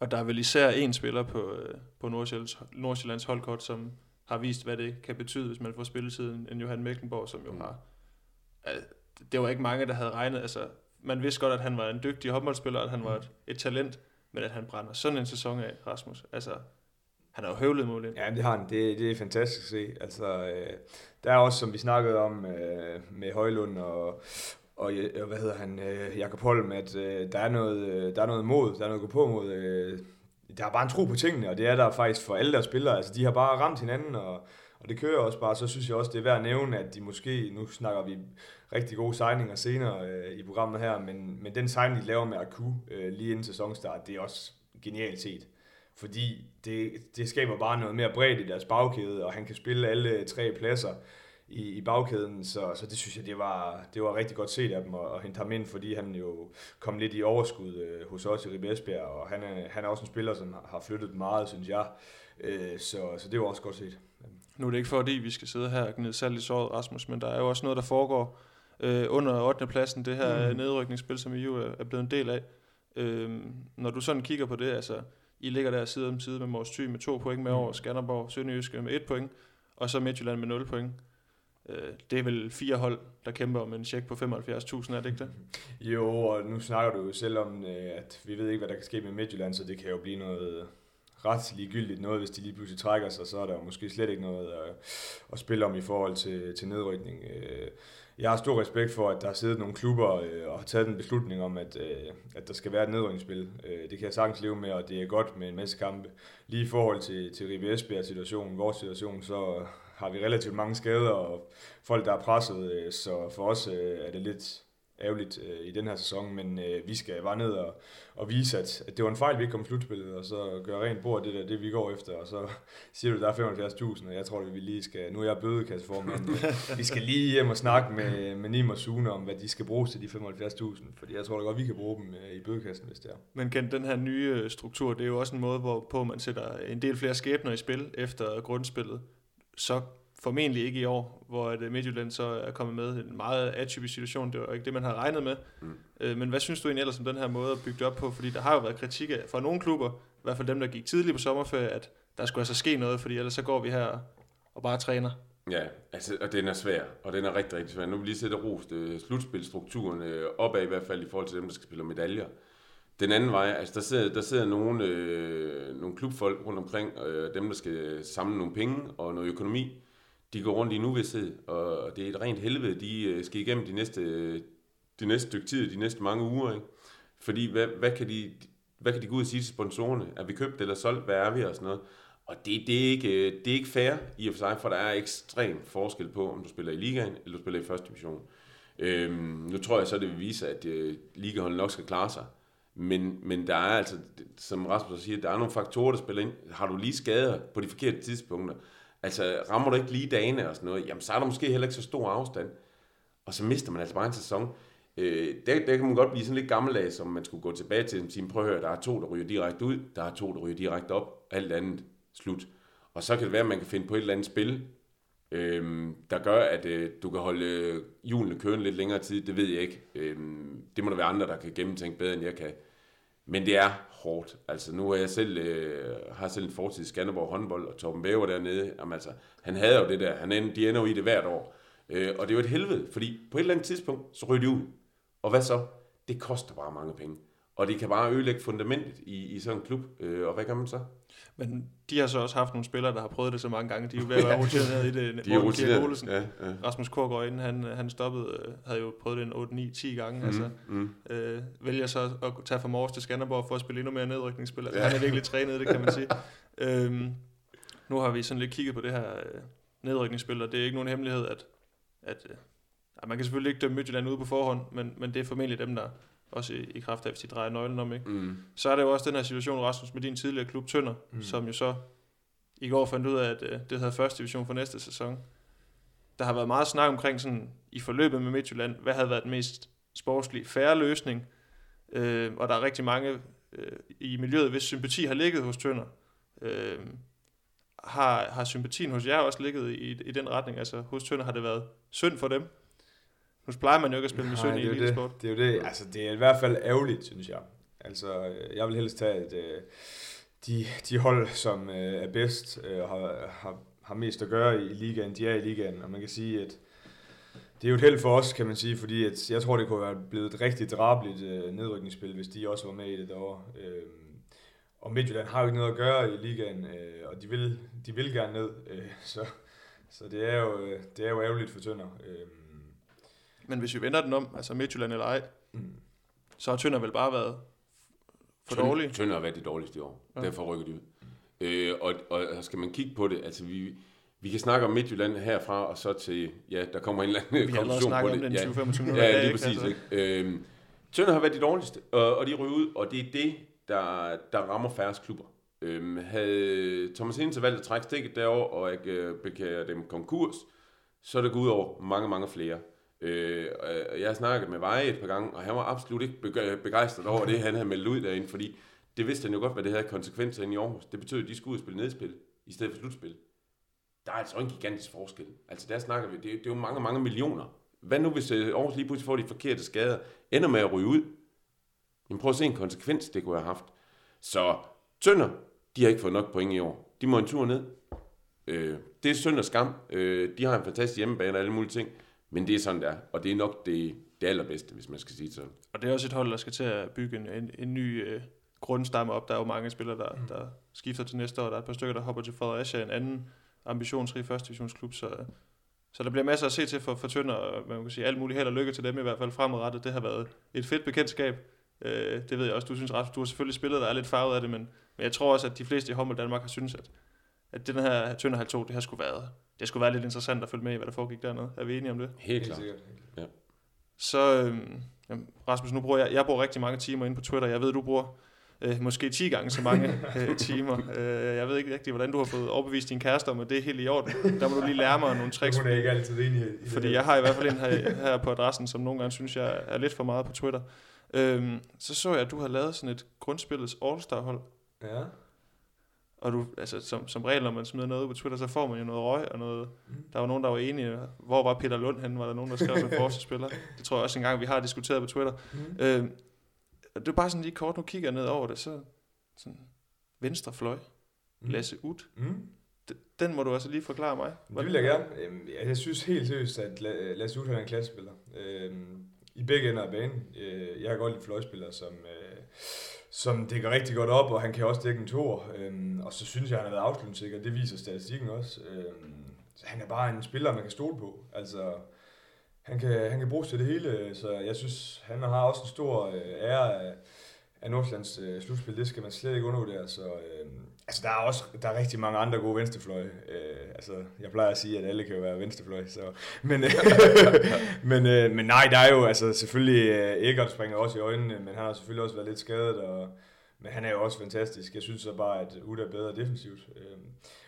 S1: Og der er vel især en spiller på, øh, på Nordsjællands, Nordsjællands holdkort, som har vist, hvad det kan betyde, hvis man får spilletiden, en Johan Meklenborg, som jo
S2: Mm.
S1: mm. har... Det var ikke mange, der havde regnet. Altså, man vidste godt, at han var en dygtig håndboldspiller, at han var et, et talent, men at han brænder sådan en sæson af, Rasmus. Altså, han har jo høvlet mål ind.
S3: Ja, det har han. Det, det er fantastisk at se. Altså, øh, der er også, som vi snakkede om øh, med Højlund og, og hvad hedder han, øh, Jakob Holm, at øh, der, er noget, øh, der er noget mod, der er noget gå på mod. Øh, der er bare en tro på tingene, og det er der faktisk for alle deres spillere. Altså, de har bare ramt hinanden, og, og det kører også bare. Så synes jeg også, det er værd at nævne, at de måske, nu snakker vi rigtig gode signinger senere øh, i programmet her, men, men den signing, de laver med Aku øh, lige inden sæsonstart, det er også genialt set fordi det, det skaber bare noget mere bredt i deres bagkæde, og han kan spille alle tre pladser i, i bagkæden, så, så det synes jeg, det var, det var rigtig godt set af dem at, at hente ham ind, fordi han jo kom lidt i overskud øh, hos os i Ribe Esbjerg, og han er, han er også en spiller, som har flyttet meget, synes jeg, øh, så, så det var også godt set.
S1: Nu er det ikke fordi, vi skal sidde her og gnide salt i såret, Rasmus, men der er jo også noget, der foregår øh, under 8. pladsen, det her
S3: Mm.
S1: nedrykningsspil, som I jo er, er blevet en del af. Øh, når du sådan kigger på det, altså, I ligger der side om side med Mors Thy med to point med
S3: Mm.
S1: over, Skanderborg, Sønderjyske med et point, og så Midtjylland med 0 point. Øh, det er vel fire hold, der kæmper om en check på 75.000, er det ikke det? [laughs]
S3: Jo, og nu snakker du jo selv om, øh, at vi ved ikke, hvad der kan ske med Midtjylland, så det kan jo blive noget ret ligegyldigt noget, hvis de lige pludselig trækker sig, så er der måske slet ikke noget at, at spille om i forhold til, til nedrykning. Jeg har stor respekt for, at der har siddet nogle klubber øh, og har taget en beslutning om, at, øh, at der skal være et nedrykningsspil. Øh, Det kan jeg sagtens leve med, og det er godt med en masse kampe. Lige i forhold til, til Ribe Esbjerg situationen, vores situation, så har vi relativt mange skader og folk, der er presset, øh, så for os øh, er det lidt ærgerligt øh, i den her sæson, men øh, vi skal bare ned og, og vise, at, at det var en fejl, vi ikke kom i slutspillet, og så gøre rent bord, det der, det vi går efter, og så [laughs] siger du, der er 75.000, og jeg tror, at vi lige skal, nu er jeg bødekasseformand, [laughs] vi skal lige hjem og snakke med, med Nim og Sune om, hvad de skal bruges til de 75.000, fordi jeg tror da godt, vi kan bruge dem øh, i bødekassen, hvis det er.
S1: Men kendt den her nye øh, struktur, det er jo også en måde, hvorpå man sætter en del flere skæbner i spil efter grundspillet. Så formentlig ikke i år, hvor at øh, Midtjylland så er kommet med en meget atypisk situation. Det var ikke det, man havde regnet med.
S2: Mm.
S1: Mm. Men hvad synes du egentlig ellers om den her måde at bygge det op på? Fordi der har jo været kritik af, fra nogle klubber, i hvert fald dem, der gik tidligt på sommerferie, at der skulle altså ske noget, fordi ellers så går vi her og bare træner.
S2: Ja, altså, og den er svær, og den er rigtig, rigtig svær. Nu vil vi lige sætte rost øh, slutspilstrukturen øh, opad i hvert fald i forhold til dem, der skal spille medaljer. Den anden vej, altså der sidder, der sidder nogle, øh, nogle klubfolk rundt omkring, øh, dem der skal samle nogle penge og noget økonomi, de går rundt i en uvidshed, og det er et rent helvede, de øh, skal igennem de næste, øh, de næste stykke tid, de næste mange uger, ikke? Fordi hvad, hvad, kan de, hvad kan de gå ud og sige til sponsorerne? Er vi købt eller solgt? Hvad er vi? Og sådan noget. Og det, det, er ikke, øh, det er ikke fair i og for sig, for der er ekstrem forskel på, om du spiller i ligaen, eller du spiller i første division. Øhm, nu tror jeg så, det vil vise, at øh, ligaholdet nok skal klare sig. Men, men der er altså, som Rasmus siger, der er nogle faktorer, der spiller ind. Har du lige skader på de forkerte tidspunkter? Altså, rammer du ikke lige dagene og sådan noget, jamen så er der måske heller ikke så stor afstand. Og så mister man altså bare en sæson. Øh, der, der kan man godt blive sådan lidt gammeldags, som man skulle gå tilbage til og sige, prøv at høre, der er to, der ryger direkte ud, der er to, der ryger direkte op, alt andet slut. Og så kan det være, at man kan finde på et eller andet spil, øh, der gør, at øh, du kan holde julen hjulene kørende lidt længere tid. Det ved jeg ikke. Øh, det må der være andre, der kan gennemtænke bedre, end jeg kan. Men det er hårdt. Altså, nu er jeg selv, øh, har selv en fortid i Skanderborg håndbold, og Torben Bæver dernede, jamen, altså, han havde jo det der. Han end, de ender jo i det hvert år. Øh, og det er jo et helvede, fordi på et eller andet tidspunkt, så ryger de ud. Og hvad så? det koster bare mange penge. Og det kan bare ødelægge fundamentet i, i sådan en klub. Øh, og hvad gør man så?
S1: Men de har så også haft nogle spillere, der har prøvet det så mange gange. De er jo ved at [laughs] være rutineret i det.
S2: De er rutineret.
S1: Olesen,
S2: Ja, ja.
S1: Rasmus Korgaard, inden han, han stoppede, øh, havde jo prøvet det en 8, 9, 10 gange. Mm. Altså,
S2: Mm.
S1: øh, vælger så at tage fra Mors til Skanderborg for at spille endnu mere nedrykningsspil. Altså,
S2: Ja.
S1: Han er virkelig trænet, det kan man sige. øhm, nu har vi sådan lidt kigget på det her øh, nedrykningsspil, og det er ikke nogen hemmelighed, at, at øh, man kan selvfølgelig ikke dømme Midtjylland ude på forhånd, men, men det er formentlig dem, der også i, i kraft af, hvis de drejer nøglen om, ikke?
S2: Mm.
S1: Så er der jo også den her situation, Rasmus, med din tidligere klub Tønder,
S3: Mm.
S1: mm. som jo så i går fandt ud af, at øh, det havde første division for næste sæson. Der har været meget snak omkring sådan, i forløbet med Midtjylland, hvad havde været den mest sportslige færre løsning, øh, og der er rigtig mange øh, i miljøet, hvis sympati har ligget hos Tønder. Øh, har, har sympatien hos jer også ligget i, i den retning? Altså hos Tønder har det været synd for dem? Nu plejer man jo ikke at spille med synd i
S3: det jo
S1: elitesport.
S3: det. Det er jo det. Altså, det er i hvert fald ærgerligt, synes jeg. Altså, øh, jeg vil helst tage, at øh, de, de hold, som øh, er bedst, øh, har, har, har mest at gøre i ligaen, de er i ligaen. Og man kan sige, at det er jo et held for os, kan man sige, fordi at jeg tror, det kunne være blevet et rigtig drabeligt nedrykningsspil, hvis de også var med i det derovre. Øh, og Midtjylland har jo ikke noget at gøre i ligaen, og de vil, de vil gerne ned, [laughs] så, så det, er jo, det er jo ærgerligt for Tønder. Øh,
S1: Men hvis vi vender den om, altså Midtjylland eller ej,
S3: mm.
S1: så har Tønder vel bare været for
S2: Tønder-
S1: dårlig.
S2: Tønder har været det dårligste i år. Ja. Derfor rykker de ud. Øh, og, og skal man kigge på det, altså vi, vi kan snakke om Midtjylland herfra, og så til, ja, der kommer en eller anden
S1: Vi har allerede
S2: konklusion på
S1: snakket
S2: det.
S1: om den
S2: ja.
S1: 20-25 minutter
S2: Ja, lige
S1: ikke?
S2: præcis.
S1: Altså.
S2: Ikke? Øhm, Tønder har været de dårligste, og, og de ryger ud, og det er det, der, der rammer færrest klubber. Øhm, havde Thomas Hintze valgt at trække stikket derovre, og ikke øh, bekære dem konkurs, så er det gået ud over mange, mange flere. Øh, og jeg har snakket med Veje et par gange, og han var absolut ikke begejstret over det, han havde meldt ud derinde, fordi det vidste han jo godt, hvad det havde konsekvenser inde i Aarhus. Det betød, at de skulle ud og spille nedspil, i stedet for slutspil. Der er altså en gigantisk forskel. Altså der snakker vi, det, det er jo mange, mange millioner. Hvad nu, hvis øh, Aarhus lige pludselig får de forkerte skader, ender med at ryge ud? Jamen prøv at se en konsekvens, det kunne have haft. Så Tønder, de har ikke fået nok point i år. De må en tur ned. Øh, det er synd og skam. Øh, de har en fantastisk hjemmebane og alle mulige ting. Men det er sådan, der. Og det er nok det, det allerbedste, hvis man skal sige det sådan.
S1: Og det er også et hold, der skal til at bygge en, en, en ny øh, grundstamme op. Der er jo mange spillere, der,
S3: Mm.
S1: der skifter til næste år. Der er et par stykker, der hopper til Fredericia, en anden ambitionsrig første divisionsklub. Så, så der bliver masser at se til for, for Tønder, og man kan sige alt muligt held og lykke til dem i hvert fald fremadrettet. Det har været et fedt bekendtskab. Øh, det ved jeg også, du synes ret. Du har selvfølgelig spillet, der er lidt farvet af det, men, men jeg tror også, at de fleste i håndbold Danmark har synes, at, at den her Tønder halv 2, det har skulle været, det skulle være lidt interessant at følge med i, hvad der foregik dernede. Er vi enige om det?
S2: Helt klart.
S3: sikkert.
S1: Så, øhm, jamen, Rasmus, nu bruger jeg, jeg bruger rigtig mange timer inde på Twitter. Jeg ved, du bruger øh, måske 10 gange så mange [laughs] øh, timer. Øh, jeg ved ikke rigtig, hvordan du har fået overbevist din kæreste om, at det er helt i orden. Der må du lige lære mig nogle tricks.
S3: Hun er ikke altid enig i det.
S1: Fordi jeg har i hvert fald en her, her på adressen, som nogle gange synes, jeg er lidt for meget på Twitter. Øhm, så så jeg, at du har lavet sådan et grundspillets All-Star-hold.
S3: Ja.
S1: Og du, altså, som, som regel, når man smider noget ud på Twitter, så får man jo noget røg og noget...
S3: Mm.
S1: Der var nogen, der var enige. Hvor var Peter Lund henne? Var der nogen, der skrev som [laughs] forsvarsspiller? Det tror jeg også engang, vi har diskuteret på Twitter.
S3: Mm.
S1: Øh, det er bare sådan lige kort, nu kigger jeg ned over det, så sådan venstre fløj, Lasse Ut.
S3: Mm.
S1: Den må du altså lige forklare mig.
S3: Det vil jeg gerne. Øhm, Jeg synes helt seriøst, at La- Lasse Uth er en klassespiller. Øhm, I begge ender af banen. Øh, Jeg har godt lide fløjspillere, som, øh, som dækker rigtig godt op, og han kan også dække en tor. Øhm, Og så synes jeg, han har været afslutningssikker. Det viser statistikken også. Øhm, så Han er bare en spiller, man kan stole på. Altså, han kan, han kan bruges til det hele, så jeg synes, han har også en stor øh, ære af, af Nordsjællands øh, slutspil. Det skal man slet ikke undervurdere. Så, øh, altså, der er også der er rigtig mange andre gode venstrefløje. Øh, altså, jeg plejer at sige, at alle kan jo være venstrefløj. Så, men, øh, [laughs] men, øh, men nej, der er jo altså, selvfølgelig øh, Eggert springer også i øjnene, men han har selvfølgelig også været lidt skadet. Og, men han er jo også fantastisk. Jeg synes så bare, at Uda er bedre defensivt. Øh,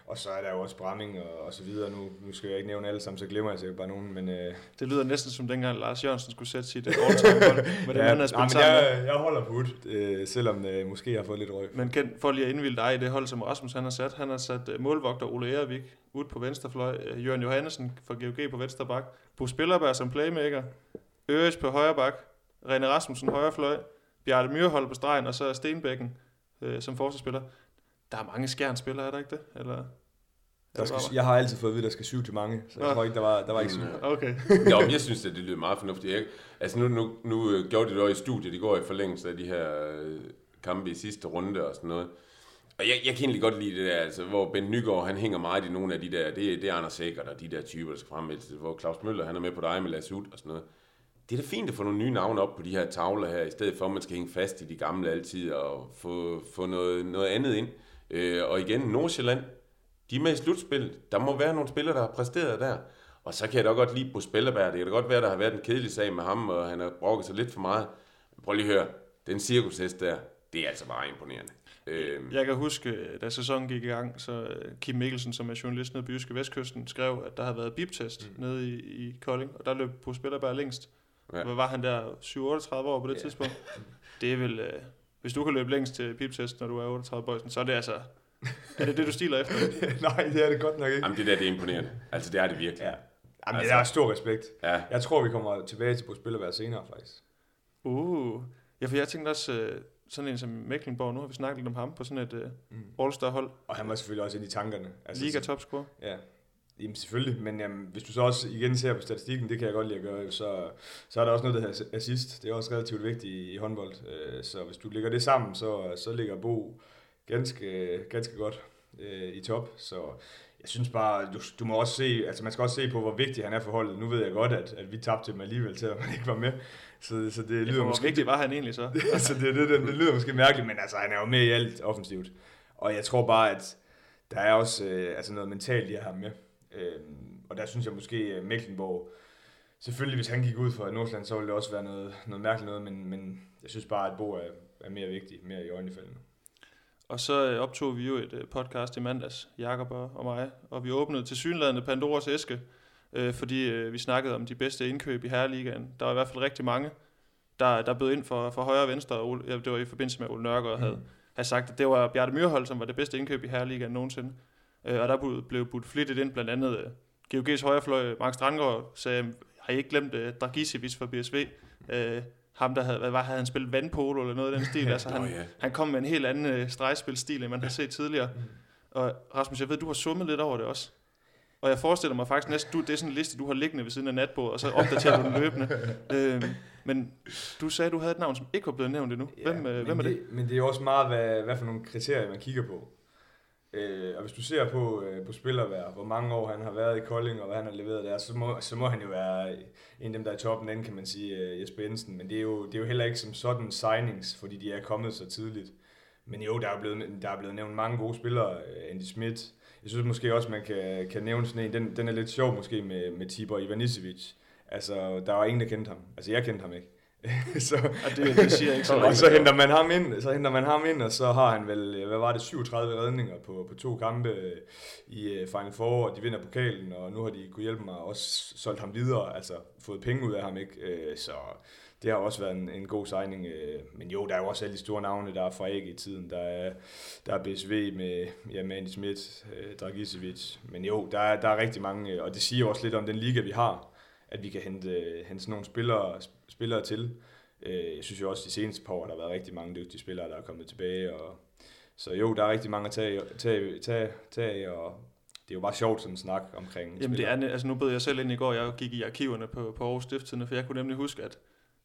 S3: og så er der jo også Bramming og, og så videre. Nu, nu skal jeg ikke nævne alle sammen, så glemmer jeg sikkert bare nogen. Men, øh,
S1: Det lyder næsten som dengang Lars Jørgensen skulle sætte sit all-time hold med den, han har
S3: nej, men jeg, jeg holder på ud, øh, selvom øh, måske jeg har fået lidt røg.
S1: Men Ken, for lige at indvilde dig i det hold, som Rasmus han har sat. Han har sat uh, målvogter Ole Ervik ud på venstrefløj, uh, Jørgen Johannesen fra GOG på venstre bak, Bo Spillerberg som playmaker, Øres på højre bak, René Rasmussen højre fløj, Bjarte Myrhold på stregen, og så Stenbækken uh, som forsvarsspiller. Der er mange skjernspillere, er der ikke det? Eller,
S3: Der skal, jeg har altid fået at vide, at der skal syv til mange, så jeg tror ikke, der var, der var ikke syv.
S2: Mm,
S1: Okay. [laughs]
S2: Jo, men jeg synes, at det lyder meget fornuftigt. Jeg, altså nu, nu, nu øh, gjorde de det også i studiet i går i forlængelse af de her øh, kampe i sidste runde og sådan noget. Og jeg, jeg kan egentlig godt lide det der, altså, hvor Ben Nygaard, han hænger meget i nogle af de der, det, det er Anders Sækker, og de der typer, der skal fremvælges, hvor Claus Møller, han er med på dig med Lasse Ud og sådan noget. Det er da fint at få nogle nye navne op på de her tavler her, i stedet for at man skal hænge fast i de gamle altid og få, få noget, noget andet ind. Øh, og igen, Nordsjælland, de er med i slutspillet. Der må være nogle spillere, der har præsteret der. Og så kan jeg da godt lide på Spillerberg. Det kan da godt være, der har været en kedelig sag med ham, og han har brokket sig lidt for meget. Men prøv lige at høre. Den cirkushest der, det er altså bare imponerende. Øhm,
S1: Jeg kan huske, da sæsonen gik i gang, så øh, Kim Mikkelsen, som er journalist nede på Jyske Vestkysten, skrev, at der havde været biptest mm. nede i, i Kolding, og der løb på Spillerberg længst.
S2: Ja.
S1: Hvad var han der? 7-38 år på det
S3: Ja.
S1: ja. tidspunkt? [laughs] Det er vel... Hvis du kan løbe længst til piptest, når du er 38 bøjsen, så er det altså... Er det det, du stiler efter? [laughs]
S3: Nej, det er det godt nok ikke.
S2: Jamen, det der, det er imponerende. Altså, det er det virkelig.
S3: Ja. Jamen,
S2: Altså-
S3: det er stor respekt.
S2: Ja.
S3: Jeg tror, vi kommer tilbage til på spillervær senere, faktisk.
S1: Uh. Ja, for jeg tænkte også, øh, sådan en som Mecklenborg, nu har vi snakket lidt om ham på sådan et øh,
S3: Mm.
S1: All-Star-hold.
S3: Og han var selvfølgelig også inde i tankerne.
S1: Liga topscorer.
S3: Ja, Jamen selvfølgelig, men jamen, hvis du så også igen ser på statistikken, det kan jeg godt lide at gøre, så, så er der også noget, der hedder assist. Det er også relativt vigtigt i, i håndbold. Øh, Så hvis du lægger det sammen, så, så ligger Bo ganske, ganske godt øh, i top. Så jeg synes bare, du, du må også se, altså man skal også se på, hvor vigtig han er for holdet. Nu ved jeg godt, at, at vi tabte dem alligevel, selvom han ikke var med. Så, så det
S1: Ja,
S3: lyder
S1: hvor
S3: måske
S1: vigtig var han egentlig så? [laughs]
S3: altså, det, det, det, det lyder måske mærkeligt, men altså, han er jo med i alt offensivt. Og jeg tror bare, at der er også øh, altså noget mentalt i at have ham med. Øhm, og der synes jeg måske, at Mecklenborg, selvfølgelig hvis han gik ud fra Nordsjælland, så ville det også være noget, noget mærkeligt noget, men, men jeg synes bare, at Bo er, er mere vigtig, mere i øjnefaldene.
S1: Og så øh, optog vi jo et øh, podcast i mandags, Jakob og mig, og vi åbnede til synlædende Pandoras æske, øh, fordi øh, vi snakkede om de bedste indkøb i Herreligaen. Der var i hvert fald rigtig mange, der, der bød ind for, for højre og venstre. Og Ole, ja, det var i forbindelse med, at Ole Nørgaard havde, havde sagt, at det var Bjarte Myrhold, som var det bedste indkøb i Herreligaen nogensinde. Øh, og der blev- budt flittigt ind, blandt andet øh, GOG's højrefløj, Mark Strandgaard, sagde, har I ikke glemt øh, Dragicevic fra BSV? Øh, ham, der havde, hvad var, havde han spillet vandpolo eller noget i den [laughs] stil? altså, han,
S2: ja.
S1: han kom med en helt anden øh, stregspilstil, end man har set tidligere. Og Rasmus, jeg ved, du har summet lidt over det også. Og jeg forestiller mig faktisk næsten, du, det er sådan en liste, du har liggende ved siden af natbordet, og så [laughs] opdaterer du den løbende. Øhm, men du sagde, du havde et navn, som ikke var blevet nævnt endnu. Hvem, øh, hvem er det?
S3: Men det er også meget, hvad, hvad for nogle kriterier, man kigger på. Øh, og hvis du ser på, øh, på spillervær, hvor mange år han har været i Kolding, og hvad han har leveret der, så må, så må han jo være en af dem, der er i toppen enden, kan man sige, øh, Jesper Jensen. Men det er, jo, det er jo heller ikke som sådan signings, fordi de er kommet så tidligt. Men jo, der er blevet, der er blevet nævnt mange gode spillere. Øh, Andy Schmidt. Jeg synes måske også, man kan, kan nævne sådan en. Den, den er lidt sjov måske med, med Tibor Ivanisevic. Altså, der var ingen, der kendte ham. Altså, jeg kendte ham ikke. [laughs] så,
S1: Og det, det siger ikke så
S3: og så henter man ham ind, så henter man ham ind, og så har han vel, øh, hvad var det, 37 redninger på, på to kampe øh, i øh, Final Four, og de vinder pokalen, og nu har de kunne hjælpe mig og også solgt ham videre, altså fået penge ud af ham, ikke? Så det har også været en, en god signing. Men jo, der er jo også alle de store navne, der er fra AG i tiden. Der er, der er BSV med, ja, med Andy Schmidt, Dragicevic. Men jo, der er, der er rigtig mange, og det siger også lidt om den liga, vi har, at vi kan hente, hente sådan nogle spillere, spillere til. Øh, Jeg synes jo også, de seneste par år, der har været rigtig mange dygtige spillere, der er kommet tilbage. Og, så jo, der er rigtig mange at tage, tage, tage, tage og det er jo bare sjovt sådan en snak omkring
S1: Jamen det
S3: spillere.
S1: er, ne- altså nu bød jeg selv ind i går, jeg gik i arkiverne på, på Aarhus Stiftstidende, for jeg kunne nemlig huske, at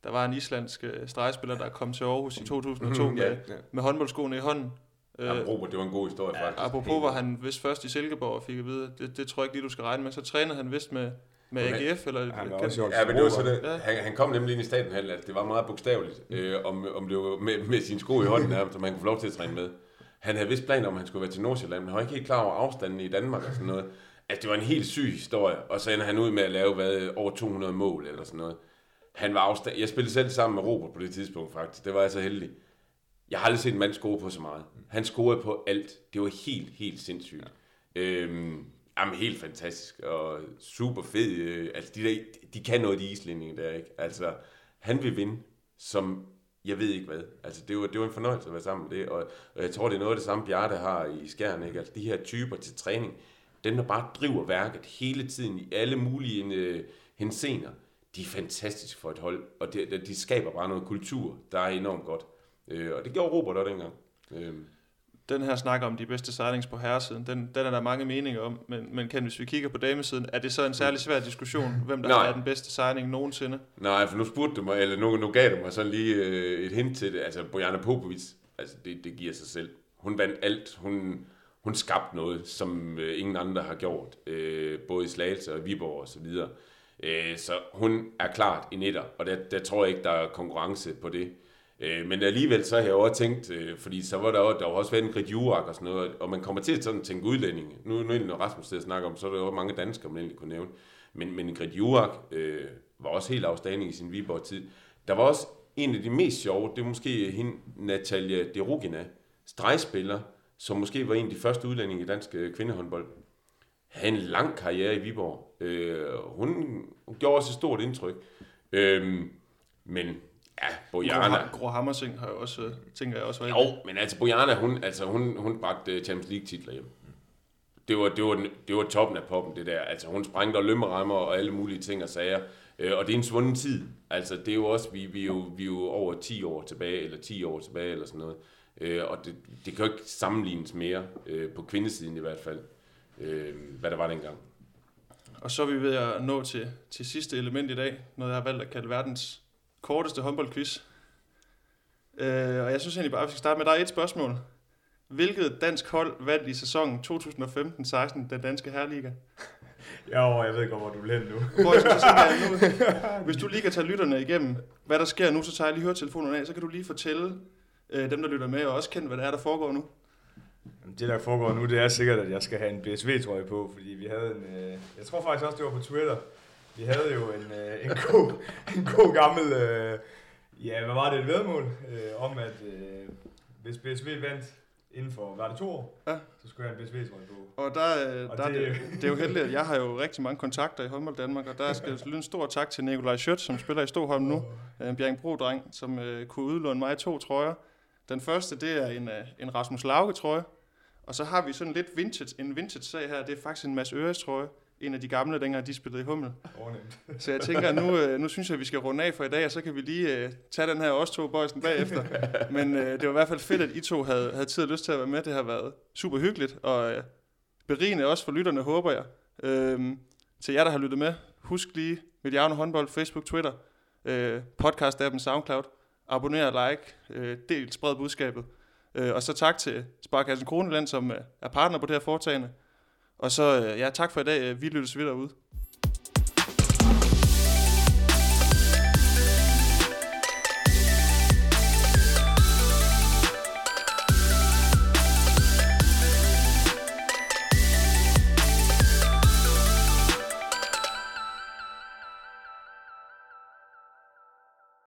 S1: der var en islandsk øh, stregspiller, der kom til Aarhus i 2002
S2: Mhm,
S1: med,
S2: ja.
S3: Ja.
S1: med håndboldskoene i hånden.
S2: Jamen, Robert, det var en god historie,
S1: Ja,
S2: faktisk.
S1: apropos var han vist først i Silkeborg og fik at vide, det, det tror jeg ikke lige, du skal regne med. Så trænede han vist med, med. AGF, eller
S3: Han var
S1: kan-
S3: også.
S2: Ja, men det var så det.
S1: Ja.
S2: Han, han kom nemlig ind i statenhallen, altså det var meget bogstaveligt, øh, om, om det var med, med sine sko i hånden her, som han kunne få lov til at træne med. Han havde vist planer om, at han skulle være til Nordsjælland, men han var ikke helt klar over afstanden i Danmark og sådan noget. Altså det var en helt syg historie, og så ender han ud med at lave hvad, over 200 mål eller sådan noget. Han var afstand... Jeg spillede selv sammen med Robert på det tidspunkt faktisk, det var jeg så heldig. Jeg har aldrig set en mand score på så meget. Han scorede på alt. Det var helt, helt sindssygt. Ja. Øhm, jamen, helt fantastisk og super fed. Øh, altså, de, der, de kan noget, de islændinge der, ikke? Altså, han vil vinde, som jeg ved ikke hvad. Altså, det var, det var en fornøjelse at være sammen med det, og, og jeg tror, det er noget af det samme, Bjarte har i skærne, ikke? Altså, de her typer til træning, dem, der bare driver værket hele tiden i alle mulige øh, hensener, de er fantastiske for et hold, og de, de skaber bare noget kultur, der er enormt godt. Øh, og det gjorde Robert også dengang. Øh,
S1: den her snak om de bedste signings på herresiden, den, den er der mange meninger om, men, men kan, hvis vi kigger på damesiden, er det så en særlig svær diskussion, hvem der
S2: Nej.
S1: er den bedste signing nogensinde?
S2: Nej, for nu spurgte du mig, eller nu, nu gav du mig sådan lige øh, et hint til det. Altså, Bojana Popovic, altså det, det giver sig selv. Hun vandt alt. Hun, hun skabte noget, som øh, ingen andre har gjort. Øh, både i Slagelse og Viborg og så videre. Øh, så hun er klart i netter, og der, der tror jeg ikke, der er konkurrence på det. Øh, men alligevel så har jeg også tænkt, øh, fordi så var der, også, der var også været en Grit Jurak og sådan noget, og man kommer til at sådan tænke udlændinge. Nu, nu når Rasmus sidder og snakker om, så er der jo mange danskere, man egentlig kunne nævne. Men, men Grit Jurak øh, var også helt afstanding i sin Viborg-tid. Der var også en af de mest sjove, det er måske hende, Natalia Derugina, stregspiller, som måske var en af de første udlændinge i dansk øh, kvindehåndbold. Havde en lang karriere i Viborg. Øh, hun, hun gjorde også et stort indtryk. Øh, men ja, Bojana...
S1: Gro, Hammersing har jo også, øh, tænker jeg også,
S2: Jo, men altså Bojana, hun, altså, hun, hun bragte øh, Champions League titler hjem. Det var, det, var, det var toppen af poppen, det der. Altså, hun sprængte og lømmerammer og alle mulige ting og sager. Øh, og det er en svunden tid. Altså, det er jo også, vi, vi, er jo, vi er jo over 10 år tilbage, eller 10 år tilbage, eller sådan noget. Øh, og det, det kan jo ikke sammenlignes mere, øh, på kvindesiden i hvert fald, øh, hvad der var dengang.
S1: Og så er vi ved at nå til, til sidste element i dag, noget jeg har valgt at kalde verdens korteste håndboldquiz. Øh, og jeg synes egentlig bare, at vi skal starte med, der er et spørgsmål. Hvilket dansk hold vandt i sæsonen 2015-16 den danske herreliga? [laughs]
S3: Ja, jeg ved godt, hvor du vil hen nu.
S1: Jeg nu, [laughs] hvis du lige kan tage lytterne igennem, hvad der sker nu, så tager jeg lige høretelefonerne af, så kan du lige fortælle øh, dem, der lytter med, og også kende, hvad det er, der foregår nu.
S3: Det, der foregår nu, det er sikkert, at jeg skal have en BSV-trøje på, fordi vi havde en... Øh, jeg tror faktisk også, det var på Twitter. Vi havde jo en, øh, en, god, en god gammel... Øh, ja, hvad var det? Et vedmål øh, om, at øh, hvis BSV vandt inden for, var det to år?
S1: Ja.
S3: Så skulle jeg have en BSV-trøje på.
S1: Og der, øh,
S3: Og
S1: der det, er det, det er jo heldigt, at jeg har jo rigtig mange kontakter i håndbold Danmark, og der skal lyde en stor tak til Nikolaj Schødt, som spiller i Stoholm nu. En Bjergbro-dreng, som øh, kunne udlåne mig to trøjer. Den første, det er en, øh, en Rasmus Lauke-trøje. Og så har vi sådan lidt vintage, en vintage-sag her. Det er faktisk en Mads Øres trøje. En af de gamle, dengang de spillede i Hummel.
S3: Overnemt.
S1: Så jeg tænker, nu, øh, nu synes jeg, at vi skal runde af for i dag, og så kan vi lige øh, tage den her også to boysen bagefter. Men øh, det var i hvert fald fedt, at I to havde, havde tid og lyst til at være med. Det har været super hyggeligt, og øh, berigende også for lytterne, håber jeg. Øhm, til jer, der har lyttet med, husk lige Mediano Håndbold, Facebook, Twitter, øh, podcast-appen SoundCloud. Abonner, like, øh, del, spred budskabet. Øh, og så tak til Sparkassen Kroneland, som øh, er partner på det her foretagende. Og så, øh, ja, tak for i dag. Vi lyttes videre ud.